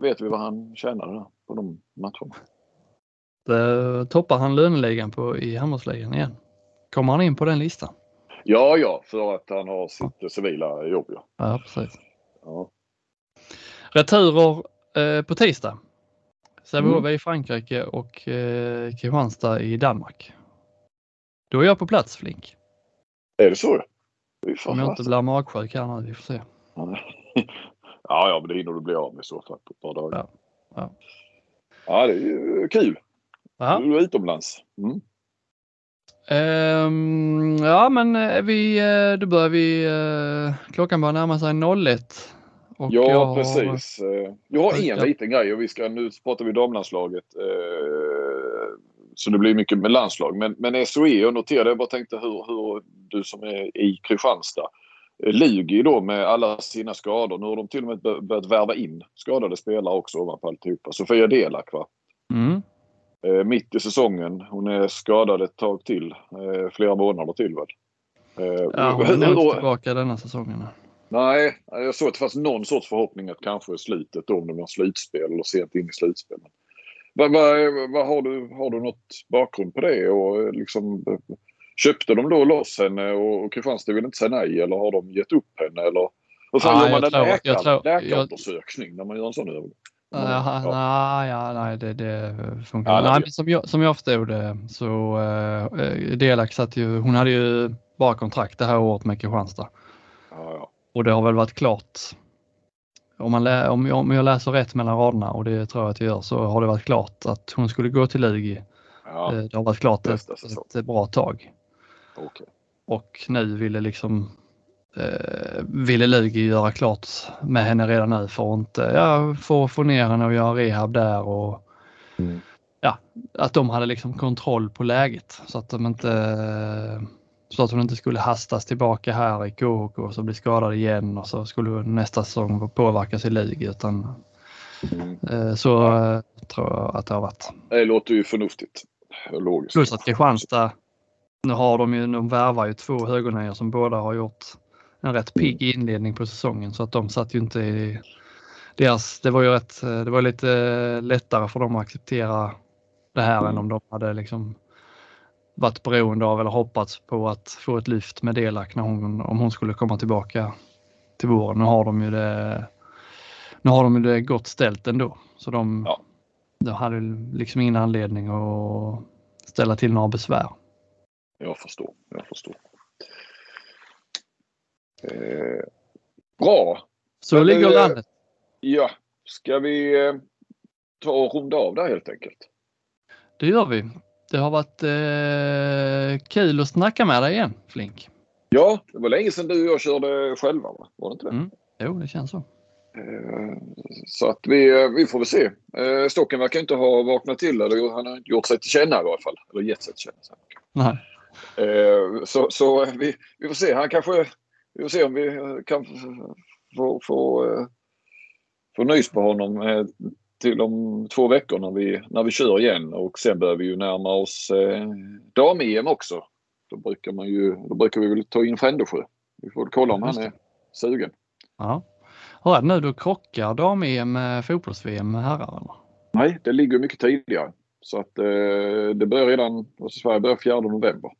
Vet vi vad han tjänade där på de matcherna? Det toppar han löneligan på i handbollsligan igen. Kommer han in på den listan? Ja, ja, för att han har sitt ja. civila jobb. Ja, ja precis. Ja. Returer eh, på tisdag. Sävehof mm. i Frankrike och eh, Kristianstad i Danmark. Då är jag på plats Flink. Är det så? Om jag inte blir magsjuk här nu, vi får se. Ja, ja, men det hinner du bli av med i så fall på ett par dagar. Ja, ja. ja det är ju kul. Aha. Du är utomlands. Mm. Um, ja, men eh, vi, eh, då börjar vi, uh, klockan börjar närma sig 01. Och ja, jag precis. Har, jag har en liten grej och vi ska, nu pratar vi damlandslaget. Uh, så det blir mycket med landslag. Men, men SOE, jag noterade, jag bara tänkte hur, hur du som är i Kristianstad Lugi då med alla sina skador. Nu har de till och med börjat värva in skadade spelare också ovanpå alltihopa. Sofia Delak va? Mm. Eh, mitt i säsongen. Hon är skadad ett tag till. Eh, flera månader till väl? Eh, ja, hon är inte tillbaka denna säsongen. Nej, jag såg att det fanns någon sorts förhoppning att kanske slutet då om det var slutspel eller sent in i slutspelet. Vad, vad, vad, har, du, har du något bakgrund på det? Och eh, liksom, Köpte de då loss henne och Kristianstad vill inte säga nej eller har de gett upp henne eller? Och sen ah, gör man en läkar, läkarundersökning jag, när man gör en sån övergång. Ja, ja. ja, nej, det, det funkar ja, nej, som, jag, som jag förstod det så uh, Delak satt ju, hon hade ju bara kontrakt det här året med Kristianstad. Ja, ja. Och det har väl varit klart. Om, man lä, om, jag, om jag läser rätt mellan raderna och det tror jag att jag gör så har det varit klart att hon skulle gå till Lugi. Ja, det har varit klart ett, ett bra tag. Okay. Och nu ville liksom eh, ville Lugi göra klart med henne redan nu för att inte, ja, få, få ner henne och göra rehab där och mm. ja, att de hade liksom kontroll på läget så att de inte så att hon inte skulle hastas tillbaka här i KHK och så bli skadad igen och så skulle nästa säsong påverkas i Lugi utan mm. eh, så eh, tror jag att det har varit. Det låter ju förnuftigt. Logiskt. Plus att Kristianstad nu har de ju, de värvar ju två högernior som båda har gjort en rätt pigg inledning på säsongen så att de satt ju inte i deras, det var ju rätt, det var lite lättare för dem att acceptera det här än om de hade liksom varit beroende av eller hoppats på att få ett lyft med Delak när hon, om hon skulle komma tillbaka till våren. Nu har de ju det, nu har de ju det gott ställt ändå så de, ja. de hade liksom ingen anledning att ställa till några besvär. Jag förstår. Jag förstår. Eh, bra. Så Men, ligger landet. Ja. Ska vi eh, ta och runda av där helt enkelt? Det gör vi. Det har varit eh, kul att snacka med dig igen Flink. Ja, det var länge sedan du och jag körde själva, va? var det inte det? Mm. Jo, det känns så. Eh, Så att vi, vi får väl se. Eh, Stocken verkar inte ha vaknat till eller han har inte gjort sig till känna i varje fall. Eller gett sig till känna. så. Nej. Eh, Så, så vi, vi får se. Han kanske... Vi får se om vi eh, kan få, få, få, eh, nys på honom eh, till om två veckor när vi, när vi kör igen. Och sen börjar vi ju närma oss eh, dam-EM också. Då brukar, man ju, då brukar vi väl ta in Frändesjö. Vi får kolla om han är sugen. Ja. Det nu, då krockar dam-EM med fotbolls-VM med herrar? Eller? Nej, det ligger mycket tidigare. Så att eh, det börjar redan, alltså Sverige börjar 4 november.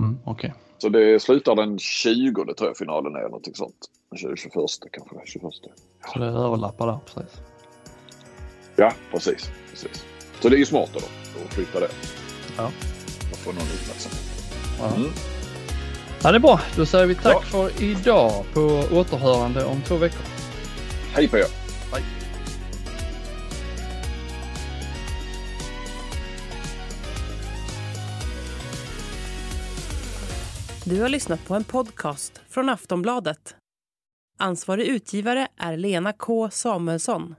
Mm, Okej. Så det slutar den 20 tror jag finalen är, någonting sånt. Den 21 kanske, 21. Så det överlappar där precis. Ja, precis. precis. Så det är ju smart då, att flytta det. Ja. Och få någon uppmärksamhet. Ja. Mm. ja, det är bra. Då säger vi tack Ja. för idag på återhörande om två veckor. Hej på er! Du har lyssnat på en podcast från Aftonbladet. Ansvarig utgivare är Lena K Samuelsson.